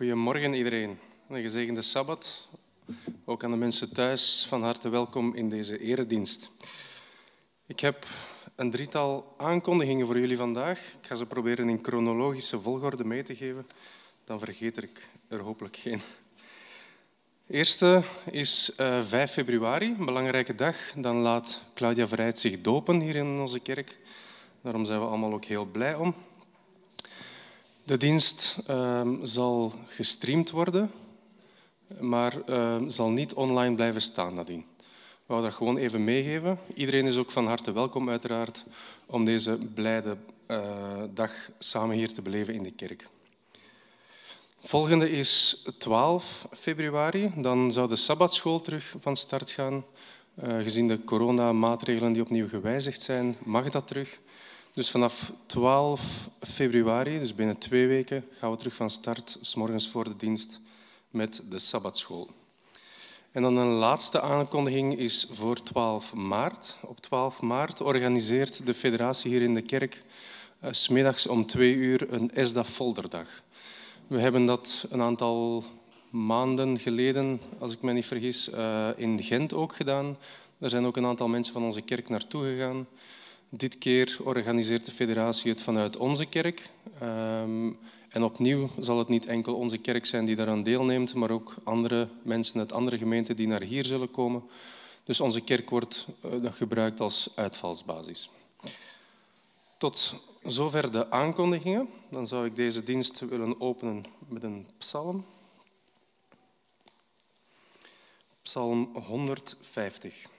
Een hele goede morgen iedereen. Een gezegende Sabbat. Ook aan de mensen thuis van harte welkom in deze eredienst. Ik heb een drietal aankondigingen voor jullie vandaag. Ik ga ze proberen in chronologische volgorde mee te geven. Dan vergeet ik er hopelijk geen. Eerste is uh, eh, 5 februari, een belangrijke dag. Dan laat Claudia Verrijd zich dopen hier in onze kerk. Daarom zijn we allemaal ook heel blij om. De dienst uh, zal gestreamd worden, maar uh, zal niet online blijven staan nadien. We wou dat gewoon even meegeven. Iedereen is ook van harte welkom, uiteraard, om deze blijde uh, dag samen hier te beleven in de kerk. Volgende is 12 februari. Dan zou de sabbatschool terug van start gaan. Uh, gezien de coronamaatregelen die opnieuw gewijzigd zijn, mag dat terug. Dus vanaf 12 februari, dus binnen twee weken, gaan we terug van start, s morgens voor de dienst, met de Sabbatschool. En dan een laatste aankondiging is voor 12 maart. Op 12 maart organiseert de federatie hier in de kerk uh, smiddags om twee uur een ESDA Folderdag. We hebben dat een aantal maanden geleden, als ik me niet vergis, uh, in Gent ook gedaan. Daar zijn ook een aantal mensen van onze kerk naartoe gegaan. Dit keer organiseert de federatie het vanuit onze kerk. Um, en opnieuw zal het niet enkel onze kerk zijn die daaraan deelneemt, maar ook andere mensen uit andere gemeenten die naar hier zullen komen. Dus onze kerk wordt uh, gebruikt als uitvalsbasis. Tot zover de aankondigingen. Dan zou ik deze dienst willen openen met een psalm. Psalm 150.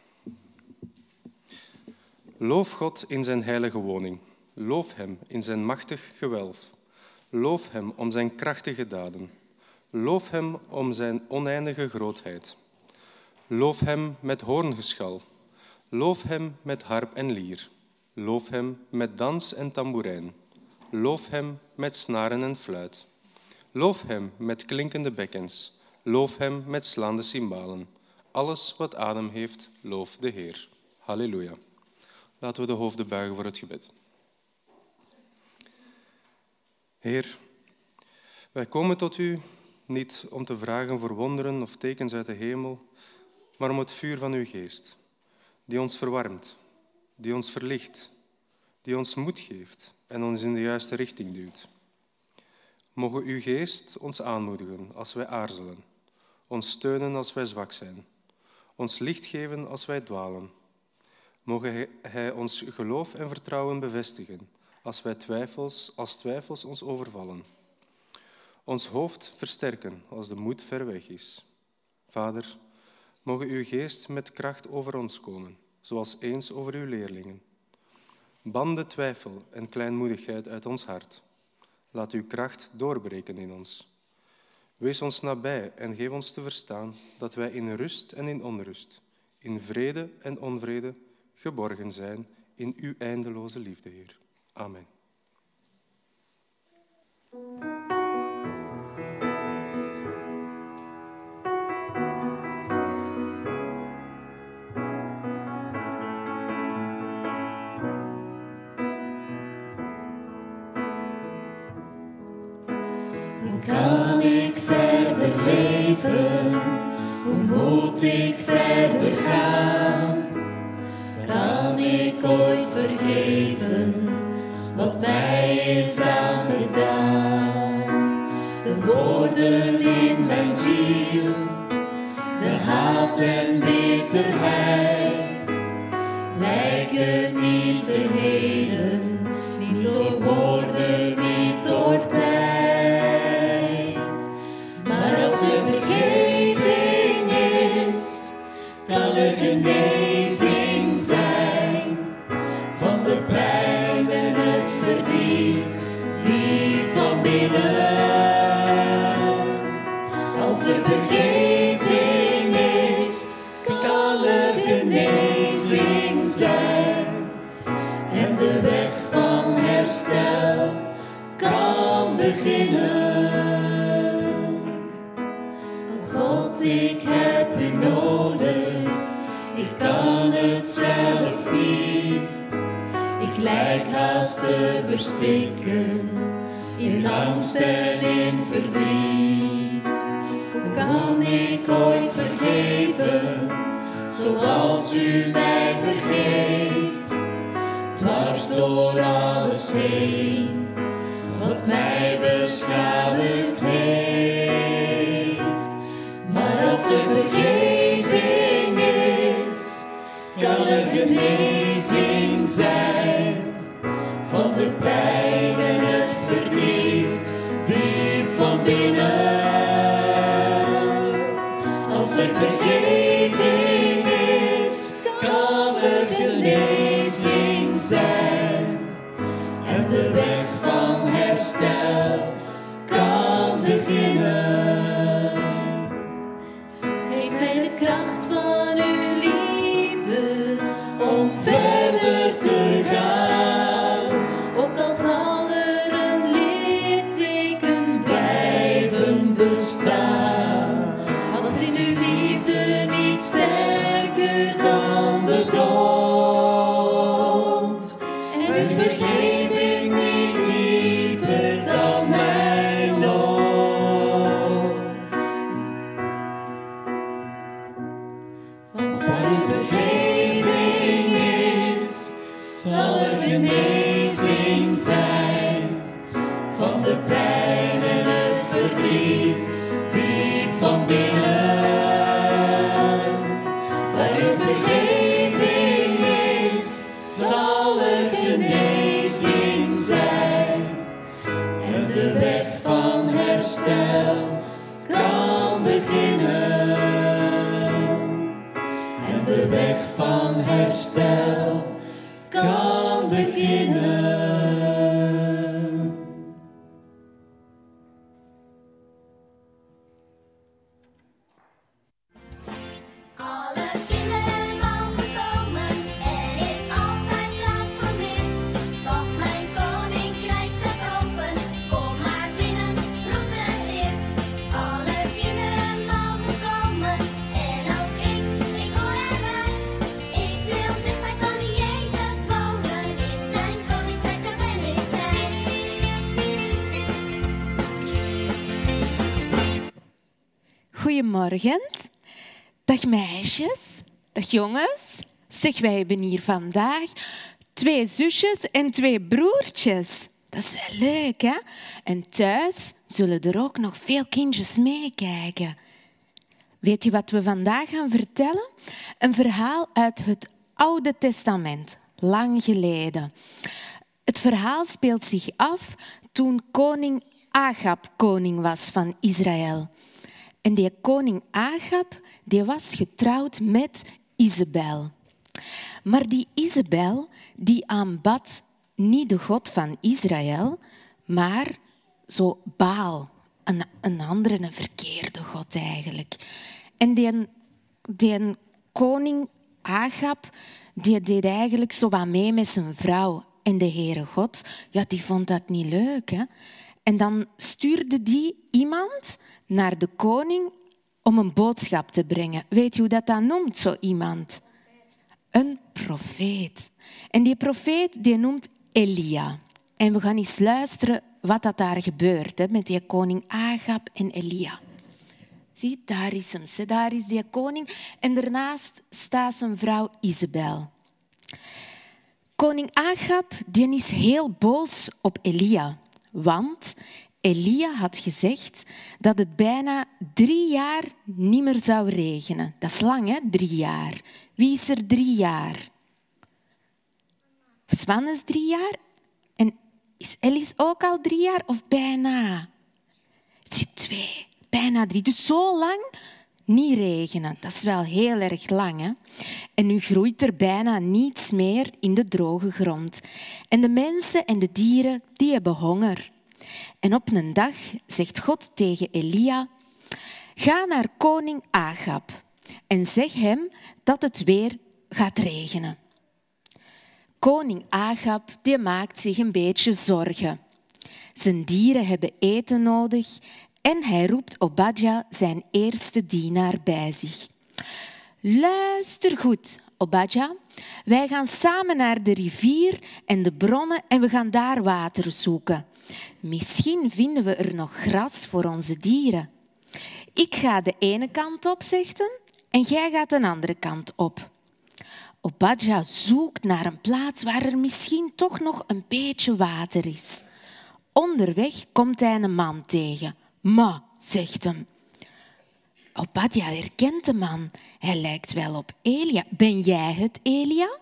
Loof God in zijn heilige woning. Loof Hem in zijn machtig gewelf. Loof Hem om zijn krachtige daden. Loof Hem om zijn oneindige grootheid. Loof Hem met hoorngeschal. Loof Hem met harp en lier. Loof Hem met dans en tamboerijn. Loof Hem met snaren en fluit. Loof Hem met klinkende bekkens. Loof Hem met slaande cymbalen. Alles wat adem heeft, loof de Heer. Halleluja. Laten we de hoofden buigen voor het gebed. Heer, wij komen tot U niet om te vragen voor wonderen of tekens uit de hemel, maar om het vuur van Uw geest, die ons verwarmt, die ons verlicht, die ons moed geeft en ons in de juiste richting duwt. Mogen Uw geest ons aanmoedigen als wij aarzelen, ons steunen als wij zwak zijn, ons licht geven als wij dwalen Mogen Hij ons geloof en vertrouwen bevestigen als, wij twijfels, als twijfels ons overvallen. Ons hoofd versterken als de moed ver weg is. Vader, mogen uw geest met kracht over ons komen, zoals eens over uw leerlingen. Ban de twijfel en kleinmoedigheid uit ons hart. Laat uw kracht doorbreken in ons. Wees ons nabij en geef ons te verstaan dat wij in rust en in onrust, in vrede en onvrede, geborgen zijn in uw eindeloze liefde, Heer. Amen. Kan ik verder leven? Hoe moet ik verder gaan? Vergeven wat mij is aangedaan. De woorden in mijn ziel, de haat en bitterheid, lijken niet te helen, in angst en in verdriet. Kan ik ooit vergeven, zoals u mij vergeeft, dwars door alles heen, wat mij beschadigd heeft. Maar als er Meisjes. Dag jongens. Zeg, wij hebben hier vandaag twee zusjes en twee broertjes. Dat is wel leuk, hè? En thuis zullen er ook nog veel kindjes meekijken. Weet je wat we vandaag gaan vertellen? Een verhaal uit het Oude Testament, lang geleden. Het verhaal speelt zich af toen koning Agab koning was van Israël. En die koning Agab die was getrouwd met Isabel. Maar die Isabel die aanbad niet de God van Israël, maar zo Baal, een, een andere, een verkeerde God eigenlijk. En die, die koning Agab die deed eigenlijk zo wat mee met zijn vrouw. En de Heere God, ja, die vond dat niet leuk. Hè? En dan stuurde die iemand naar de koning om een boodschap te brengen. Weet je hoe dat dan noemt, zo iemand? Een profeet. En die profeet die noemt Elia. En we gaan eens luisteren wat dat daar gebeurt hè, met die koning Agab en Elia. Zie, daar is hem. Daar is die koning. En daarnaast staat zijn vrouw Isabel. Koning Agab die is heel boos op Elia. Want Elia had gezegd dat het bijna drie jaar niet meer zou regenen. Dat is lang, hè? Drie jaar. Wie is er drie jaar? Swan is drie jaar. En is Ellis ook al drie jaar of bijna? Het zit twee, bijna drie. Dus zo lang niet regenen. Dat is wel heel erg lang. Hè? En nu groeit er bijna niets meer in de droge grond. En de mensen en de dieren die hebben honger. En op een dag zegt God tegen Elia, ga naar koning Agab en zeg hem dat het weer gaat regenen. Koning Agab die maakt zich een beetje zorgen. Zijn dieren hebben eten nodig en hij roept Obadja, zijn eerste dienaar, bij zich. Luister goed, Obadja, wij gaan samen naar de rivier en de bronnen en we gaan daar water zoeken. Misschien vinden we er nog gras voor onze dieren. Ik ga de ene kant op, zegt en jij gaat de andere kant op. Obadja zoekt naar een plaats waar er misschien toch nog een beetje water is. Onderweg komt hij een man tegen. Ma, zegt hem. Obadja herkent de man. Hij lijkt wel op Elia. Ben jij het, Elia?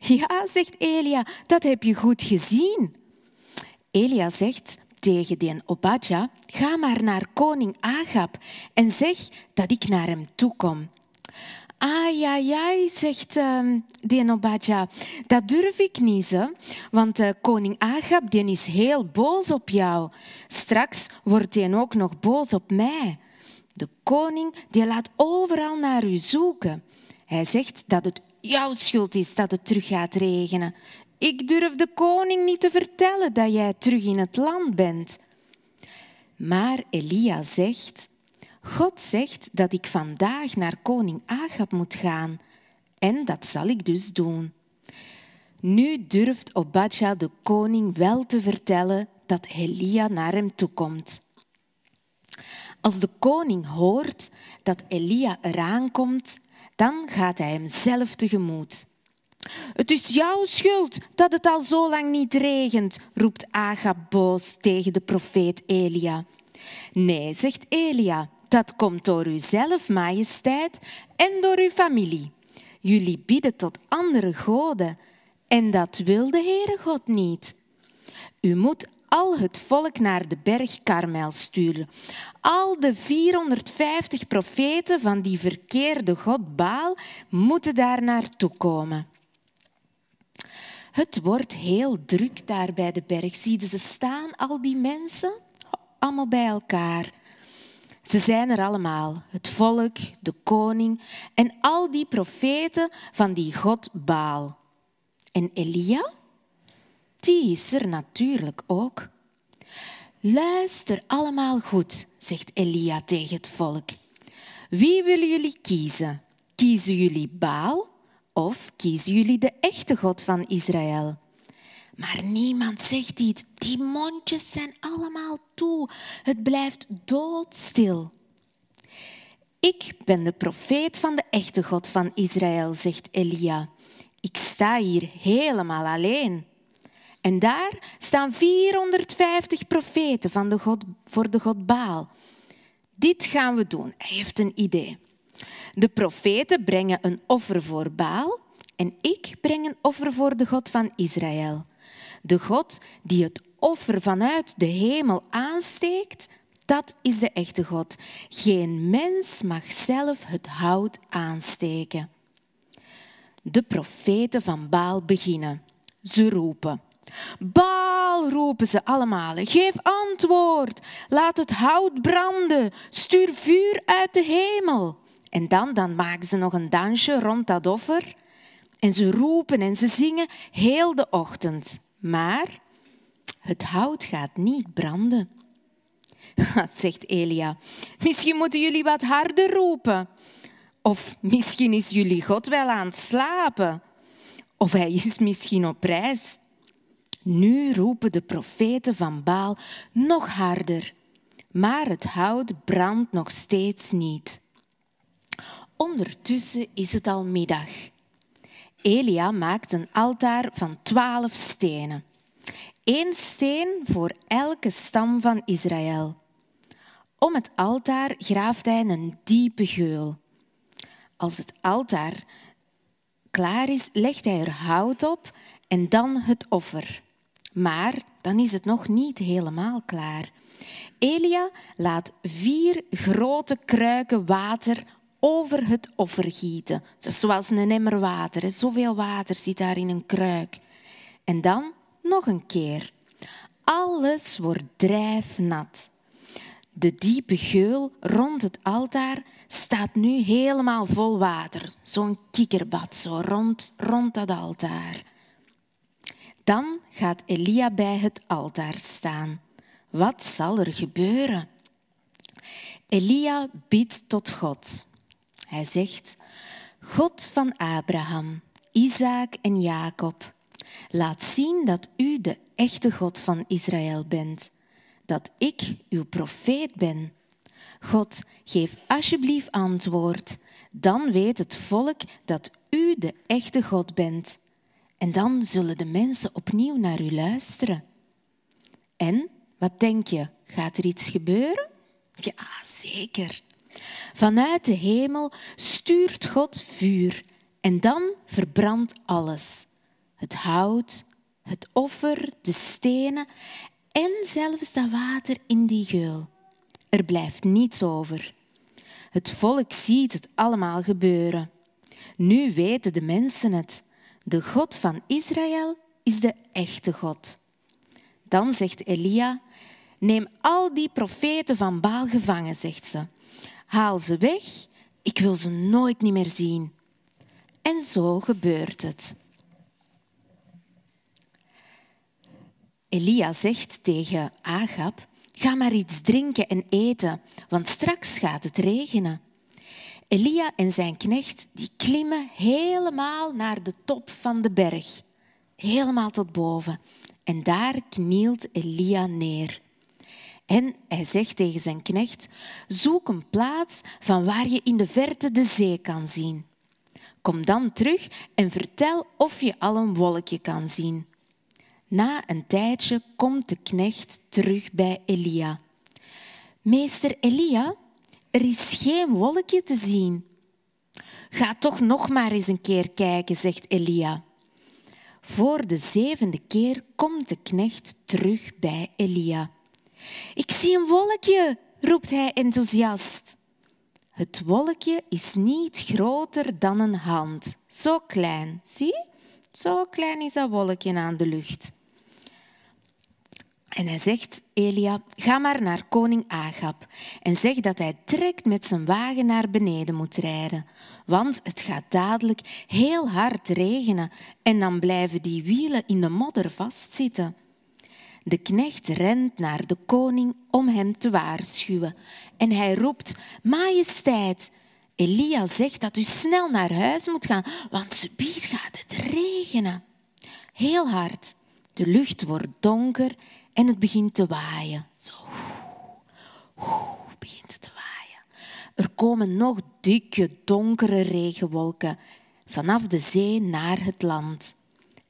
Ja, zegt Elia, dat heb je goed gezien. Elia zegt tegen die Obadja, ga maar naar koning Agab en zeg dat ik naar hem toe kom. Ah, ja, ja, zegt uh, die Obadja, dat durf ik niet, hè? want uh, koning Agab die is heel boos op jou. Straks wordt hij ook nog boos op mij. De koning die laat overal naar u zoeken. Hij zegt dat het jouw schuld is dat het terug gaat regenen. Ik durf de koning niet te vertellen dat jij terug in het land bent. Maar Elia zegt, God zegt dat ik vandaag naar koning Agab moet gaan. En dat zal ik dus doen. Nu durft Obadja de koning wel te vertellen dat Elia naar hem toe komt. Als de koning hoort dat Elia eraan komt, dan gaat hij hem zelf tegemoet. Het is jouw schuld dat het al zo lang niet regent, roept Agab boos tegen de profeet Elia. Nee, zegt Elia, dat komt door uzelf, majesteit, en door uw familie. Jullie bieden tot andere goden en dat wil de Heere God niet. U moet al het volk naar de berg Karmel sturen. Al de 450 profeten van die verkeerde god Baal moeten daar naartoe komen. Het wordt heel druk daar bij de berg. Zie je ze staan, al die mensen, allemaal bij elkaar. Ze zijn er allemaal, het volk, de koning en al die profeten van die god Baal. En Elia? Die is er natuurlijk ook. Luister allemaal goed, zegt Elia tegen het volk. Wie willen jullie kiezen? Kiezen jullie Baal of kiezen jullie de echte God van Israël? Maar niemand zegt iets. Die mondjes zijn allemaal toe. Het blijft doodstil. Ik ben de profeet van de echte God van Israël, zegt Elia. Ik sta hier helemaal alleen. En daar staan 450 profeten van de God, voor de God Baal. Dit gaan we doen. Hij heeft een idee. De profeten brengen een offer voor Baal en ik breng een offer voor de God van Israël. De God die het offer vanuit de hemel aansteekt, dat is de echte God. Geen mens mag zelf het hout aansteken. De profeten van Baal beginnen. Ze roepen. Baal, roepen ze allemaal. Geef antwoord. Laat het hout branden. Stuur vuur uit de hemel. En dan, dan maken ze nog een dansje rond dat offer. En ze roepen en ze zingen heel de ochtend. Maar het hout gaat niet branden. Zegt Elia, misschien moeten jullie wat harder roepen. Of misschien is jullie God wel aan het slapen. Of hij is misschien op reis. Nu roepen de profeten van Baal nog harder, maar het hout brandt nog steeds niet. Ondertussen is het al middag. Elia maakt een altaar van twaalf stenen. Eén steen voor elke stam van Israël. Om het altaar graaft hij een diepe geul. Als het altaar klaar is, legt hij er hout op en dan het offer. Maar dan is het nog niet helemaal klaar. Elia laat vier grote kruiken water over het offer gieten. Zoals een emmer water. Zoveel water zit daar in een kruik. En dan nog een keer. Alles wordt drijfnat. De diepe geul rond het altaar staat nu helemaal vol water. Zo'n kikkerbad, zo rond, rond dat altaar. Dan gaat Elia bij het altaar staan. Wat zal er gebeuren? Elia bidt tot God. Hij zegt, God van Abraham, Isaac en Jacob, laat zien dat u de echte God van Israël bent, dat ik uw profeet ben. God, geef alsjeblieft antwoord, dan weet het volk dat u de echte God bent. En dan zullen de mensen opnieuw naar u luisteren. En, wat denk je, gaat er iets gebeuren? Ja, zeker. Vanuit de hemel stuurt God vuur en dan verbrandt alles. Het hout, het offer, de stenen en zelfs dat water in die geul. Er blijft niets over. Het volk ziet het allemaal gebeuren. Nu weten de mensen het. De God van Israël is de echte God. Dan zegt Elia, neem al die profeten van Baal gevangen, zegt ze. Haal ze weg, ik wil ze nooit niet meer zien. En zo gebeurt het. Elia zegt tegen Agab, ga maar iets drinken en eten, want straks gaat het regenen. Elia en zijn knecht die klimmen helemaal naar de top van de berg, helemaal tot boven. En daar knielt Elia neer. En hij zegt tegen zijn knecht, zoek een plaats van waar je in de verte de zee kan zien. Kom dan terug en vertel of je al een wolkje kan zien. Na een tijdje komt de knecht terug bij Elia. Meester Elia, er is geen wolkje te zien. Ga toch nog maar eens een keer kijken, zegt Elia. Voor de zevende keer komt de knecht terug bij Elia. Ik zie een wolkje, roept hij enthousiast. Het wolkje is niet groter dan een hand. Zo klein, zie? Zo klein is dat wolkje aan de lucht. En hij zegt, Elia, ga maar naar koning Agab en zeg dat hij direct met zijn wagen naar beneden moet rijden, want het gaat dadelijk heel hard regenen en dan blijven die wielen in de modder vastzitten. De knecht rent naar de koning om hem te waarschuwen en hij roept, Majesteit, Elia zegt dat u snel naar huis moet gaan, want subiet gaat het regenen. Heel hard. De lucht wordt donker en het begint te waaien. Zo, begint het te waaien. Er komen nog dikke, donkere regenwolken vanaf de zee naar het land.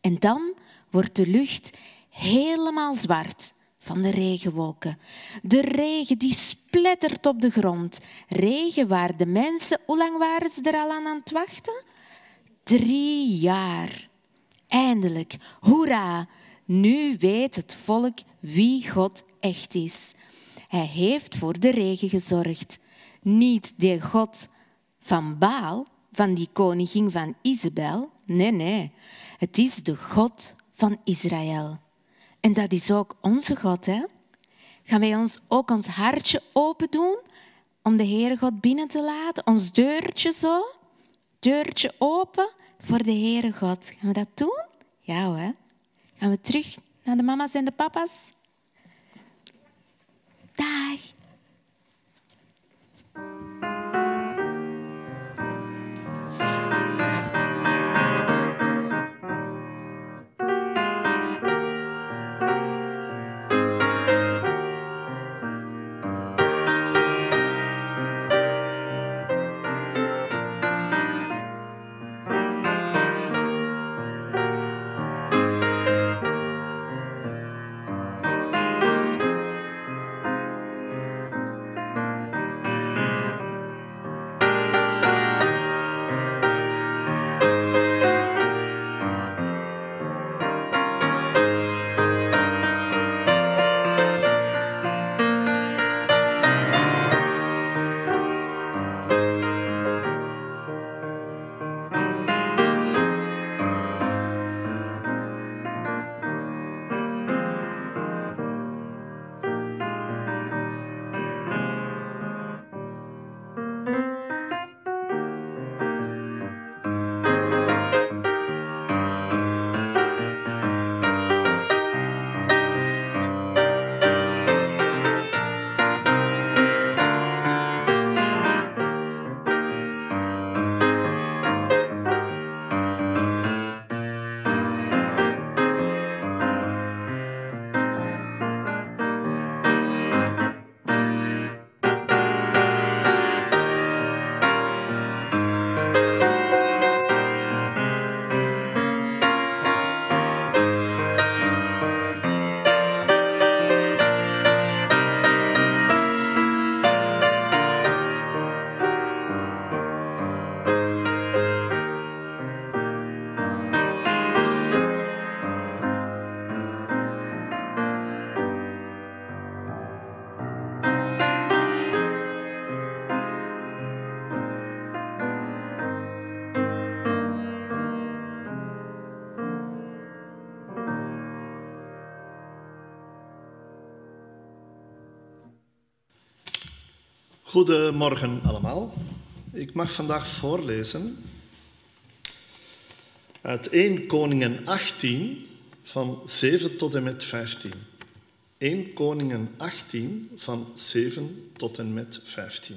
En dan wordt de lucht helemaal zwart van de regenwolken. De regen die splettert op de grond. Regen waar de mensen, hoe lang waren ze er al aan aan het wachten? Drie jaar. Eindelijk, hoera, nu weet het volk wie God echt is. Hij heeft voor de regen gezorgd. Niet de God van Baal, van die koningin van Isabel. Nee, nee. Het is de God van Israël. En dat is ook onze God. Hè? Gaan wij ons ook ons hartje open doen om de Heere God binnen te laten? Ons deurtje zo, deurtje open voor de Heere God. Gaan we dat doen? Ja hoor. Gaan we terug naar de mama's en de papa's? Dag. Goedemorgen allemaal. Ik mag vandaag voorlezen uit 1 Koningen 18 van 7 tot en met 15. 1 Koningen 18 van 7 tot en met 15.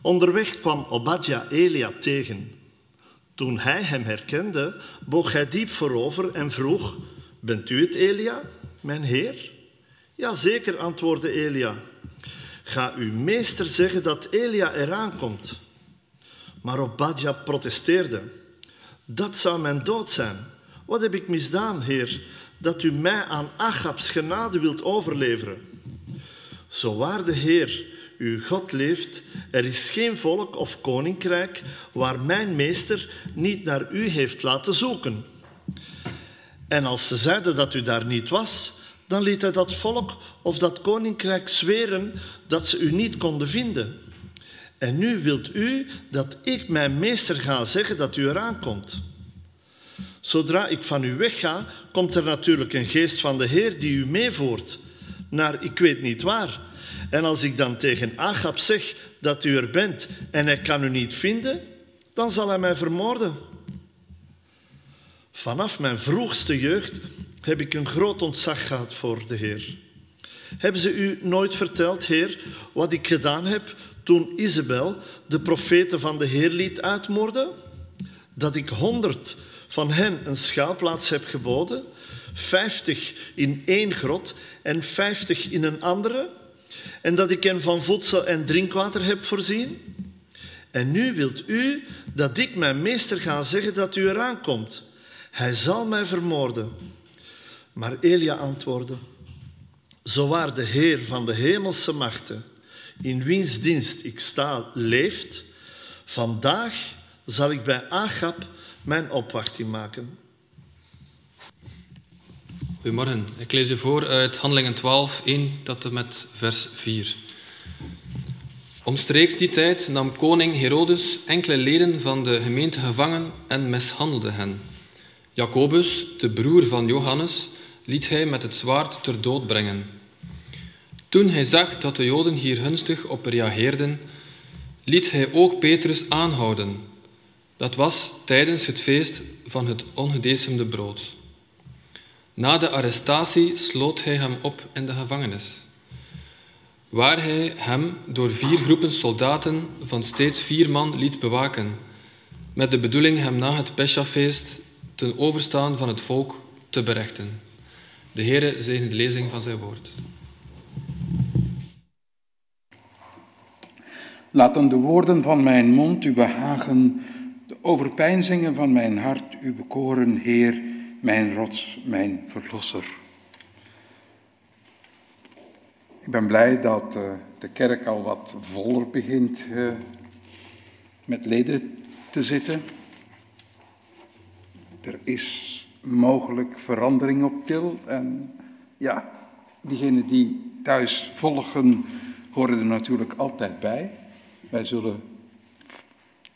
Onderweg kwam Obadja Elia tegen. Toen hij hem herkende, boog hij diep voorover en vroeg: Bent u het, Elia, mijn heer? Jazeker, antwoordde Elia. Ga uw meester zeggen dat Elia eraan komt. Maar Obadja protesteerde. Dat zou mijn dood zijn. Wat heb ik misdaan, heer, dat u mij aan Achabs genade wilt overleveren? Zo waar de Heer, uw God, leeft, er is geen volk of koninkrijk waar mijn meester niet naar u heeft laten zoeken. En als ze zeiden dat u daar niet was, dan liet hij dat volk of dat koninkrijk zweren dat ze u niet konden vinden. En nu wilt u dat ik mijn meester ga zeggen dat u eraan komt. Zodra ik van u wegga, komt er natuurlijk een geest van de Heer die u meevoert naar ik weet niet waar. En als ik dan tegen Agab zeg dat u er bent en hij kan u niet vinden, dan zal hij mij vermoorden. Vanaf mijn vroegste jeugd heb ik een groot ontzag gehad voor de Heer. Hebben ze u nooit verteld, Heer, wat ik gedaan heb toen Isabel de profeten van de Heer liet uitmoorden? Dat ik honderd van hen een schuilplaats heb geboden, vijftig in één grot en vijftig in een andere, en dat ik hen van voedsel en drinkwater heb voorzien? En nu wilt u dat ik mijn meester ga zeggen dat u eraan komt. Hij zal mij vermoorden. Maar Elia antwoordde, zo waar de Heer van de hemelse machten, in wiens dienst ik sta, leeft, vandaag zal ik bij Agab mijn opwachting maken. Goedemorgen. Ik lees u voor uit Handelingen 12, 1 tot en met vers 4. Omstreeks die tijd nam koning Herodes enkele leden van de gemeente gevangen en mishandelde hen. Jacobus, de broer van Johannes, liet hij met het zwaard ter dood brengen. Toen hij zag dat de Joden hier gunstig op reageerden, liet hij ook Petrus aanhouden. Dat was tijdens het feest van het ongedecemde brood. Na de arrestatie sloot hij hem op in de gevangenis, waar hij hem door vier groepen soldaten van steeds vier man liet bewaken, met de bedoeling hem na het Pesachfeest ten overstaan van het volk te berechten. De Heere zegene de lezing van zijn woord. Laten de woorden van mijn mond u behagen, de overpeinzingen van mijn hart u bekoren, Heer, mijn rots, mijn verlosser. Ik ben blij dat uh, de kerk al wat voller begint uh, met leden te zitten. Er is mogelijk verandering op til. En ja, diegenen die thuis volgen, horen er natuurlijk altijd bij. Wij zullen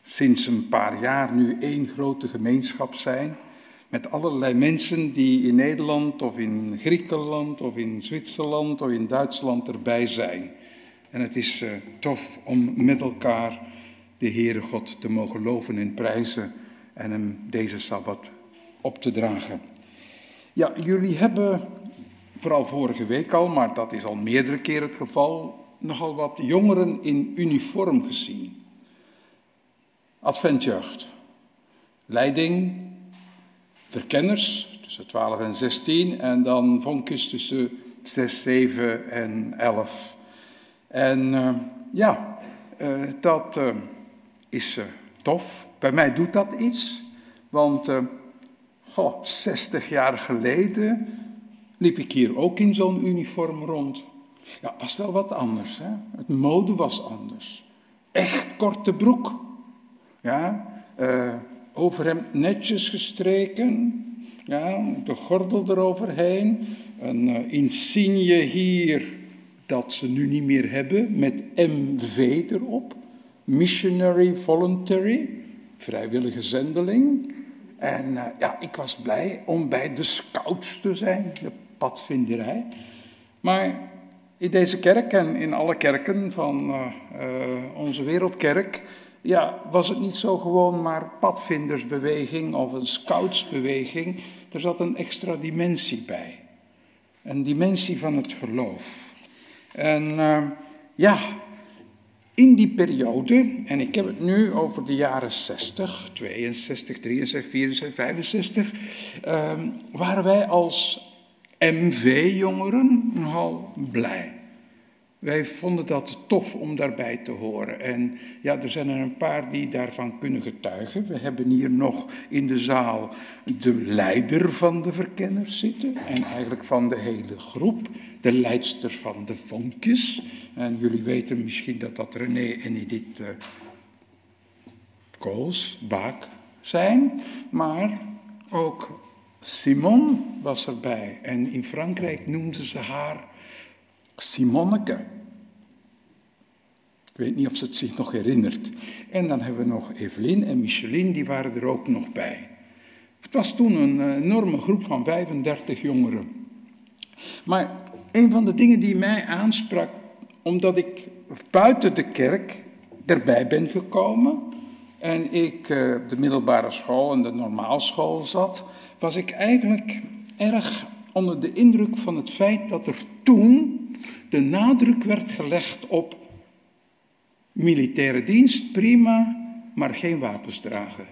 sinds een paar jaar nu één grote gemeenschap zijn. Met allerlei mensen die in Nederland of in Griekenland of in Zwitserland of in Duitsland erbij zijn. En het is uh, tof om met elkaar de Heere God te mogen loven en prijzen en hem deze Sabbat op te dragen. Ja, jullie hebben, vooral vorige week al, maar dat is al meerdere keren het geval, nogal wat jongeren in uniform gezien. Adventjeugd. Leiding, verkenners tussen 12 en 16 en dan vonkjes tussen 6, 7 en 11. En uh, ja, uh, dat uh, is tof. Bij mij doet dat iets, want Goh, 60 jaar geleden liep ik hier ook in zo'n uniform rond. Ja, was wel wat anders. Hè? Het mode was anders. Echt korte broek. Ja, uh, overhemd netjes gestreken. Ja, de gordel eroverheen. Een uh, insigne hier dat ze nu niet meer hebben met MV erop. Missionary Voluntary, vrijwillige zendeling. En uh, ja, ik was blij om bij de scouts te zijn, de padvinderij. Maar in deze kerk en in alle kerken van eh, eh, onze wereldkerk, ja, was het niet zo gewoon maar padvindersbeweging of een scoutsbeweging. Er zat een extra dimensie bij. Een dimensie van het geloof. En eh, ja, in die periode, en ik heb het nu over de jaren 60, 62, 63, 64, 65, ehm, waren wij als MV-jongeren nogal blij. Wij vonden dat tof om daarbij te horen. En ja, er zijn er een paar die daarvan kunnen getuigen. We hebben hier nog in de zaal de leider van de verkenners zitten. En eigenlijk van de hele groep. De leidster van de vonkjes. En jullie weten misschien dat dat René en Edith uh, Koos, Baak zijn. Maar ook Simon was erbij. En in Frankrijk noemden ze haar Simonneke. Ik weet niet of ze het zich nog herinnert. En dan hebben we nog Evelyn en Micheline, die waren er ook nog bij. Het was toen een enorme groep van 35 jongeren. Maar een van de dingen die mij aansprak, omdat ik buiten de kerk erbij ben gekomen en ik op de middelbare school en de normaalschool zat, was ik eigenlijk erg onder de indruk van het feit dat er toen de nadruk werd gelegd op militaire dienst, prima, maar geen wapens dragen.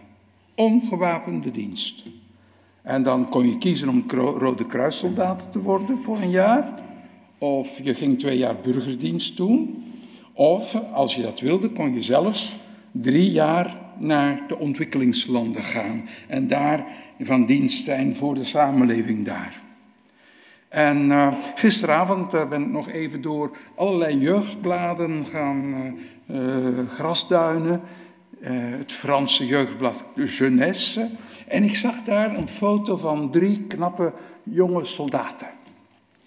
Ongewapende dienst. En dan kon je kiezen om Rode Kruissoldaat te worden voor een jaar. Of je ging twee jaar burgerdienst doen. Of, als je dat wilde, kon je zelfs drie jaar naar de ontwikkelingslanden gaan. En daar van dienst zijn voor de samenleving daar. En uh, gisteravond uh, ben ik nog even door allerlei jeugdbladen gaan uh, grasduinen. het Franse jeugdblad de Jeunesse. En ik zag daar een foto van drie knappe jonge soldaten.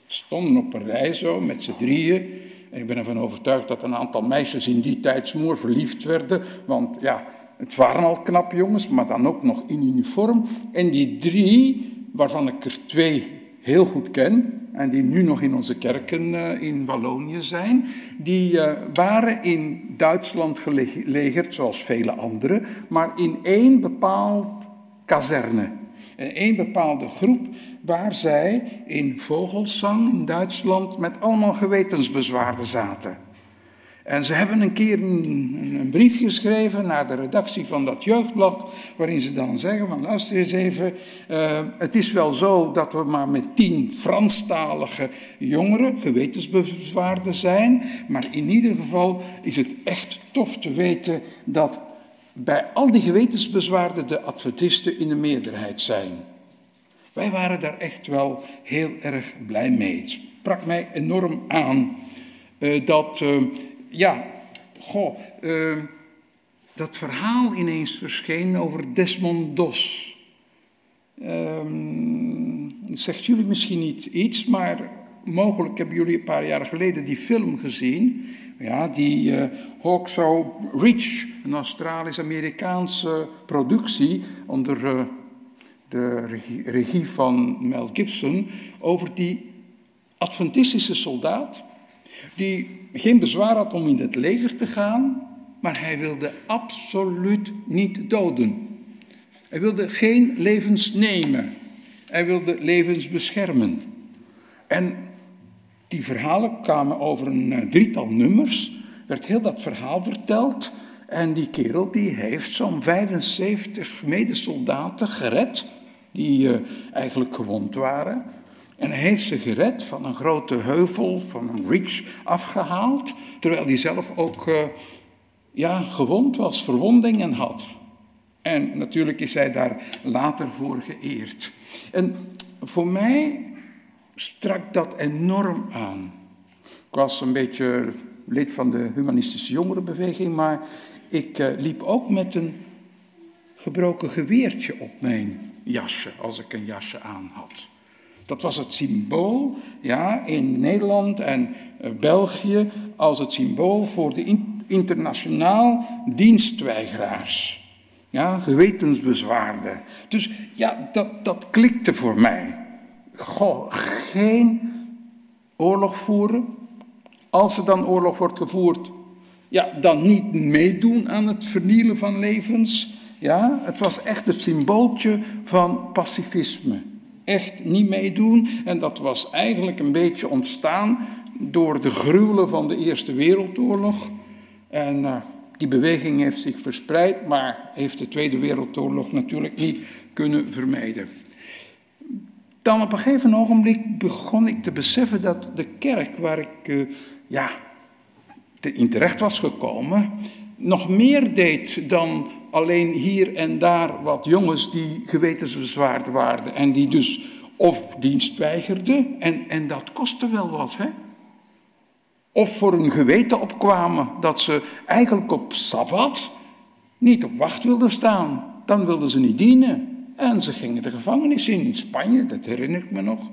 Stonden op een rij zo met z'n drieën. En ik ben ervan overtuigd dat een aantal meisjes in die tijd smoor verliefd werden. Want ja, het waren al knappe jongens, maar dan ook nog in uniform. En die drie, waarvan ik er twee heel goed ken en die nu nog in onze kerken uh, in Wallonië zijn, die uh, waren in Duitsland gelegerd, zoals vele anderen, maar in één bepaald kazerne. In één bepaalde groep waar zij in Vogelsang in Duitsland met allemaal gewetensbezwaarden zaten. En ze hebben een keer een, een, brief geschreven naar de redactie van dat jeugdblad, waarin ze dan zeggen van luister eens even, uh, het is wel zo dat we maar met tien Franstalige jongeren, gewetensbezwaarden zijn, maar in ieder geval is het echt tof te weten dat bij al die gewetensbezwaarden de adventisten in de meerderheid zijn. Wij waren daar echt wel heel erg blij mee. Het sprak mij enorm aan uh, dat... Uh, ja, goh, uh, dat verhaal ineens verscheen over Desmond Dos. Um, zegt jullie misschien niet iets, maar mogelijk hebben jullie een paar jaar geleden die film gezien. Ja, die uh, Reach, een Australisch-Amerikaanse productie onder de regie, van Mel Gibson, over die Adventistische soldaat die geen bezwaar had om in het leger te gaan, maar hij wilde absoluut niet doden. Hij wilde geen levens nemen. Hij wilde levens beschermen. En die verhalen kwamen over een eh, drietal nummers. Werd heel dat verhaal verteld. En die kerel die heeft zo'n 75 medesoldaten gered. Die uh, eigenlijk gewond waren. En hij heeft ze gered van een grote heuvel, van een ridge afgehaald, terwijl hij zelf ook uh, ja, gewond was, verwondingen had. En natuurlijk is hij daar later voor geëerd. En voor mij strak dat enorm aan. Ik was een beetje lid van de humanistische jongerenbeweging, maar ik uh, liep ook met een gebroken geweertje op mijn jasje, als ik een jasje aan had. Dat was het symbool ja, in Nederland en eh, België als het symbool voor de internationaal dienstweigeraars. Ja, gewetensbezwaarden. Dus ja, dat, dat klikte voor mij. Goh, geen oorlog voeren, als er dan oorlog wordt gevoerd, ja, dan niet meedoen aan het vernielen van levens. Ja, het was echt het symbooltje van pacifisme. Echt niet meedoen. En dat was eigenlijk een beetje ontstaan door de gruwelen van de Eerste Wereldoorlog. En uh, die beweging heeft zich verspreid, maar heeft de Tweede Wereldoorlog natuurlijk niet kunnen vermijden. Dan op een gegeven ogenblik begon ik te beseffen dat de kerk waar ik uh, ja, in terecht was gekomen, nog meer deed dan alleen hier en daar wat jongens die gewetensbezwaard waren en die dus of dienst weigerden en, en dat kostte wel wat, hè? Of voor hun geweten opkwamen dat ze eigenlijk op Sabbat niet op wacht wilden staan. Dan wilden ze niet dienen. En ze gingen de gevangenis in, in Spanje, dat herinner ik me nog.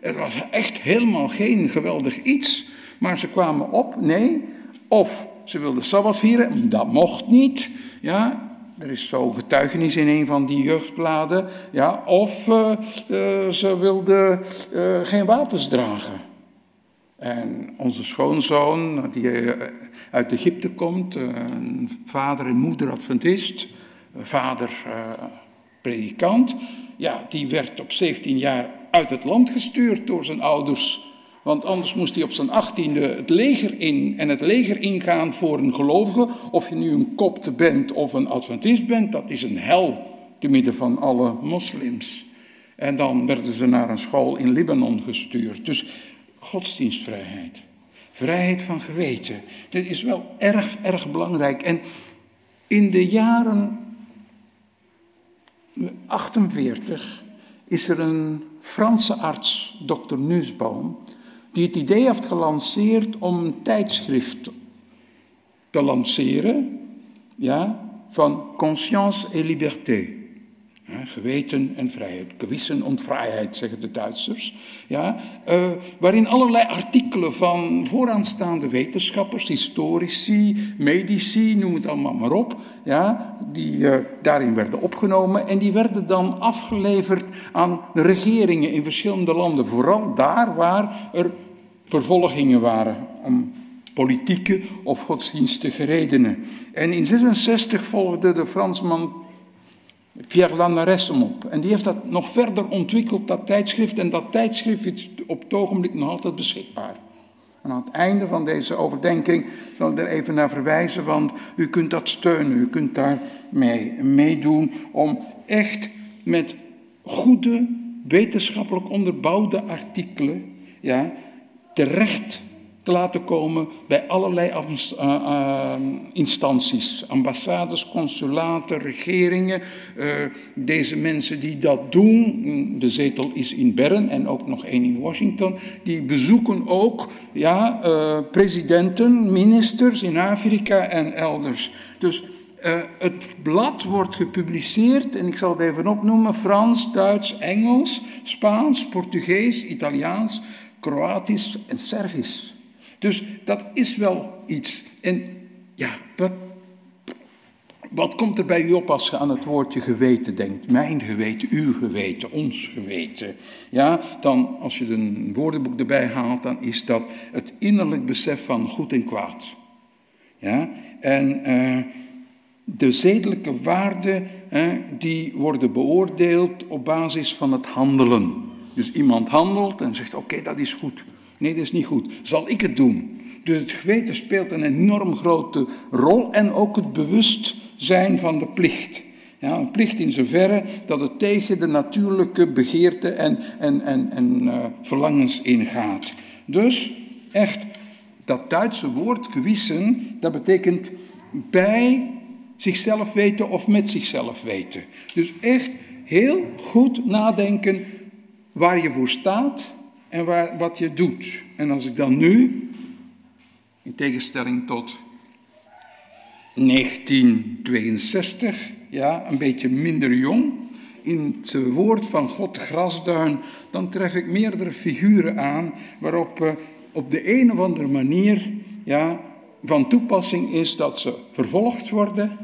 Het was echt helemaal geen geweldig iets. Maar ze kwamen op, nee. Of ze wilden Sabbat vieren, dat mocht niet. Ja, er is zo getuigenis in een van die jeugdbladen. Ja, of uh, uh, ze wilden uh, geen wapens dragen. En onze schoonzoon, die uit Egypte komt, een vader en moeder adventist, vader predikant, ja, die werd op 17 jaar uit het land gestuurd door zijn ouders. Want anders moest hij op zijn achttiende het leger in. En het leger ingaan voor een gelovige, of je nu een kopte bent of een adventist bent, dat is een hel te midden van alle moslims. En dan werden ze naar een school in Libanon gestuurd. Dus godsdienstvrijheid. Vrijheid van geweten. Dit is wel erg, erg belangrijk. En in de jaren 48 is er een Franse arts, dokter Nussbaum, die het idee heeft gelanceerd om een tijdschrift te lanceren ja, van conscience et liberté. Geweten en vrijheid. Gewissen en vrijheid, zeggen de Duitsers. Ja, uh, waarin allerlei artikelen van vooraanstaande wetenschappers, historici, medici, noem het allemaal maar op, ja, die uh, daarin werden opgenomen. En die werden dan afgeleverd aan regeringen in verschillende landen. Vooral daar waar er vervolgingen waren om politieke of godsdienstige redenen. En in 1966 volgde de Fransman Pierre Lanares hem op. En die heeft dat nog verder ontwikkeld, dat tijdschrift. En dat tijdschrift is op het ogenblik nog altijd beschikbaar. Aan het einde van deze overdenking zal ik er even naar verwijzen, want u kunt dat steunen, u kunt daar mee meedoen om echt met goede, wetenschappelijk onderbouwde artikelen ja, terecht te laten komen bij allerlei uh, uh, instanties. Ambassades, consulaten, regeringen. Uh, deze mensen die dat doen, de zetel is in Bern en ook nog één in Washington, die bezoeken ook ja, presidenten, ministers in Afrika en elders. Dus het blad wordt gepubliceerd, en ik zal het even opnoemen, Frans, Duits, Engels, Spaans, Portugees, Italiaans, Kroatisch en Servisch. Dus dat is wel iets. En ja, wat, wat komt er bij u op als je aan het woordje geweten denkt? Mijn geweten, uw geweten, ons geweten. Ja, dan als je een woordenboek erbij haalt, dan is dat het innerlijk besef van goed en kwaad. Ja, en uh, de zedelijke waarden, die worden beoordeeld op basis van het handelen. Dus iemand handelt en zegt, oké, dat is goed. Nee, dat is niet goed. Zal ik het doen? Dus het geweten speelt een enorm grote rol en ook het bewustzijn van de plicht. Ja, een plicht in zoverre dat het tegen de natuurlijke begeerte en, en, en, en uh, verlangens ingaat. Dus echt, dat Duitse woord gewissen, dat betekent bij zichzelf weten of met zichzelf weten. Dus echt heel goed nadenken waar je voor staat en waar, wat je doet. En als ik dan nu, in tegenstelling tot 1962, ja, een beetje minder jong, in het woord van God grasduin, dan tref ik meerdere figuren aan waarop uh, op de een of andere manier ja, van toepassing is dat ze vervolgd worden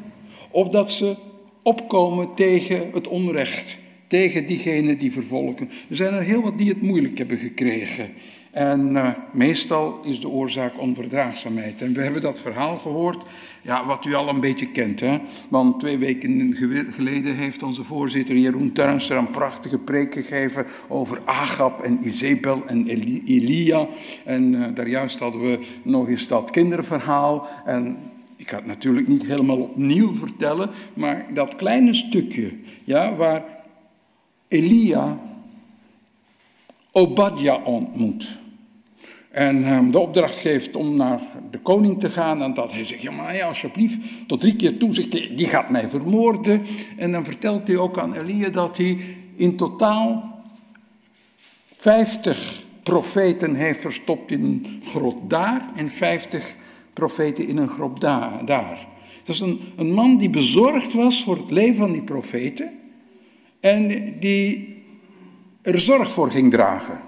of dat ze opkomen tegen het onrecht tegen diegenen die vervolgen. Er zijn er heel wat die het moeilijk hebben gekregen. En eh, meestal is de oorzaak onverdraagzaamheid. En we hebben dat verhaal gehoord, ja, wat u al een beetje kent. Hè? Want twee weken geleden heeft onze voorzitter Jeroen Tuinster een prachtige preek gegeven over Agab en Izebel en Eli- Elia. En eh, daar juist hadden we nog eens dat kinderverhaal. En ik ga het natuurlijk niet helemaal opnieuw vertellen, maar dat kleine stukje ja, waar Elia Obadja ontmoet. En hem de opdracht geeft om naar de koning te gaan. En dat hij zegt, ja maar ja, alsjeblieft, tot drie keer toe zegt die gaat mij vermoorden. En dan vertelt hij ook aan Elia dat hij in totaal 50 profeten heeft verstopt in een grot daar en 50 profeten in een grot daar. daar. Dat is een, een man die bezorgd was voor het leven van die profeten en die er zorg voor ging dragen.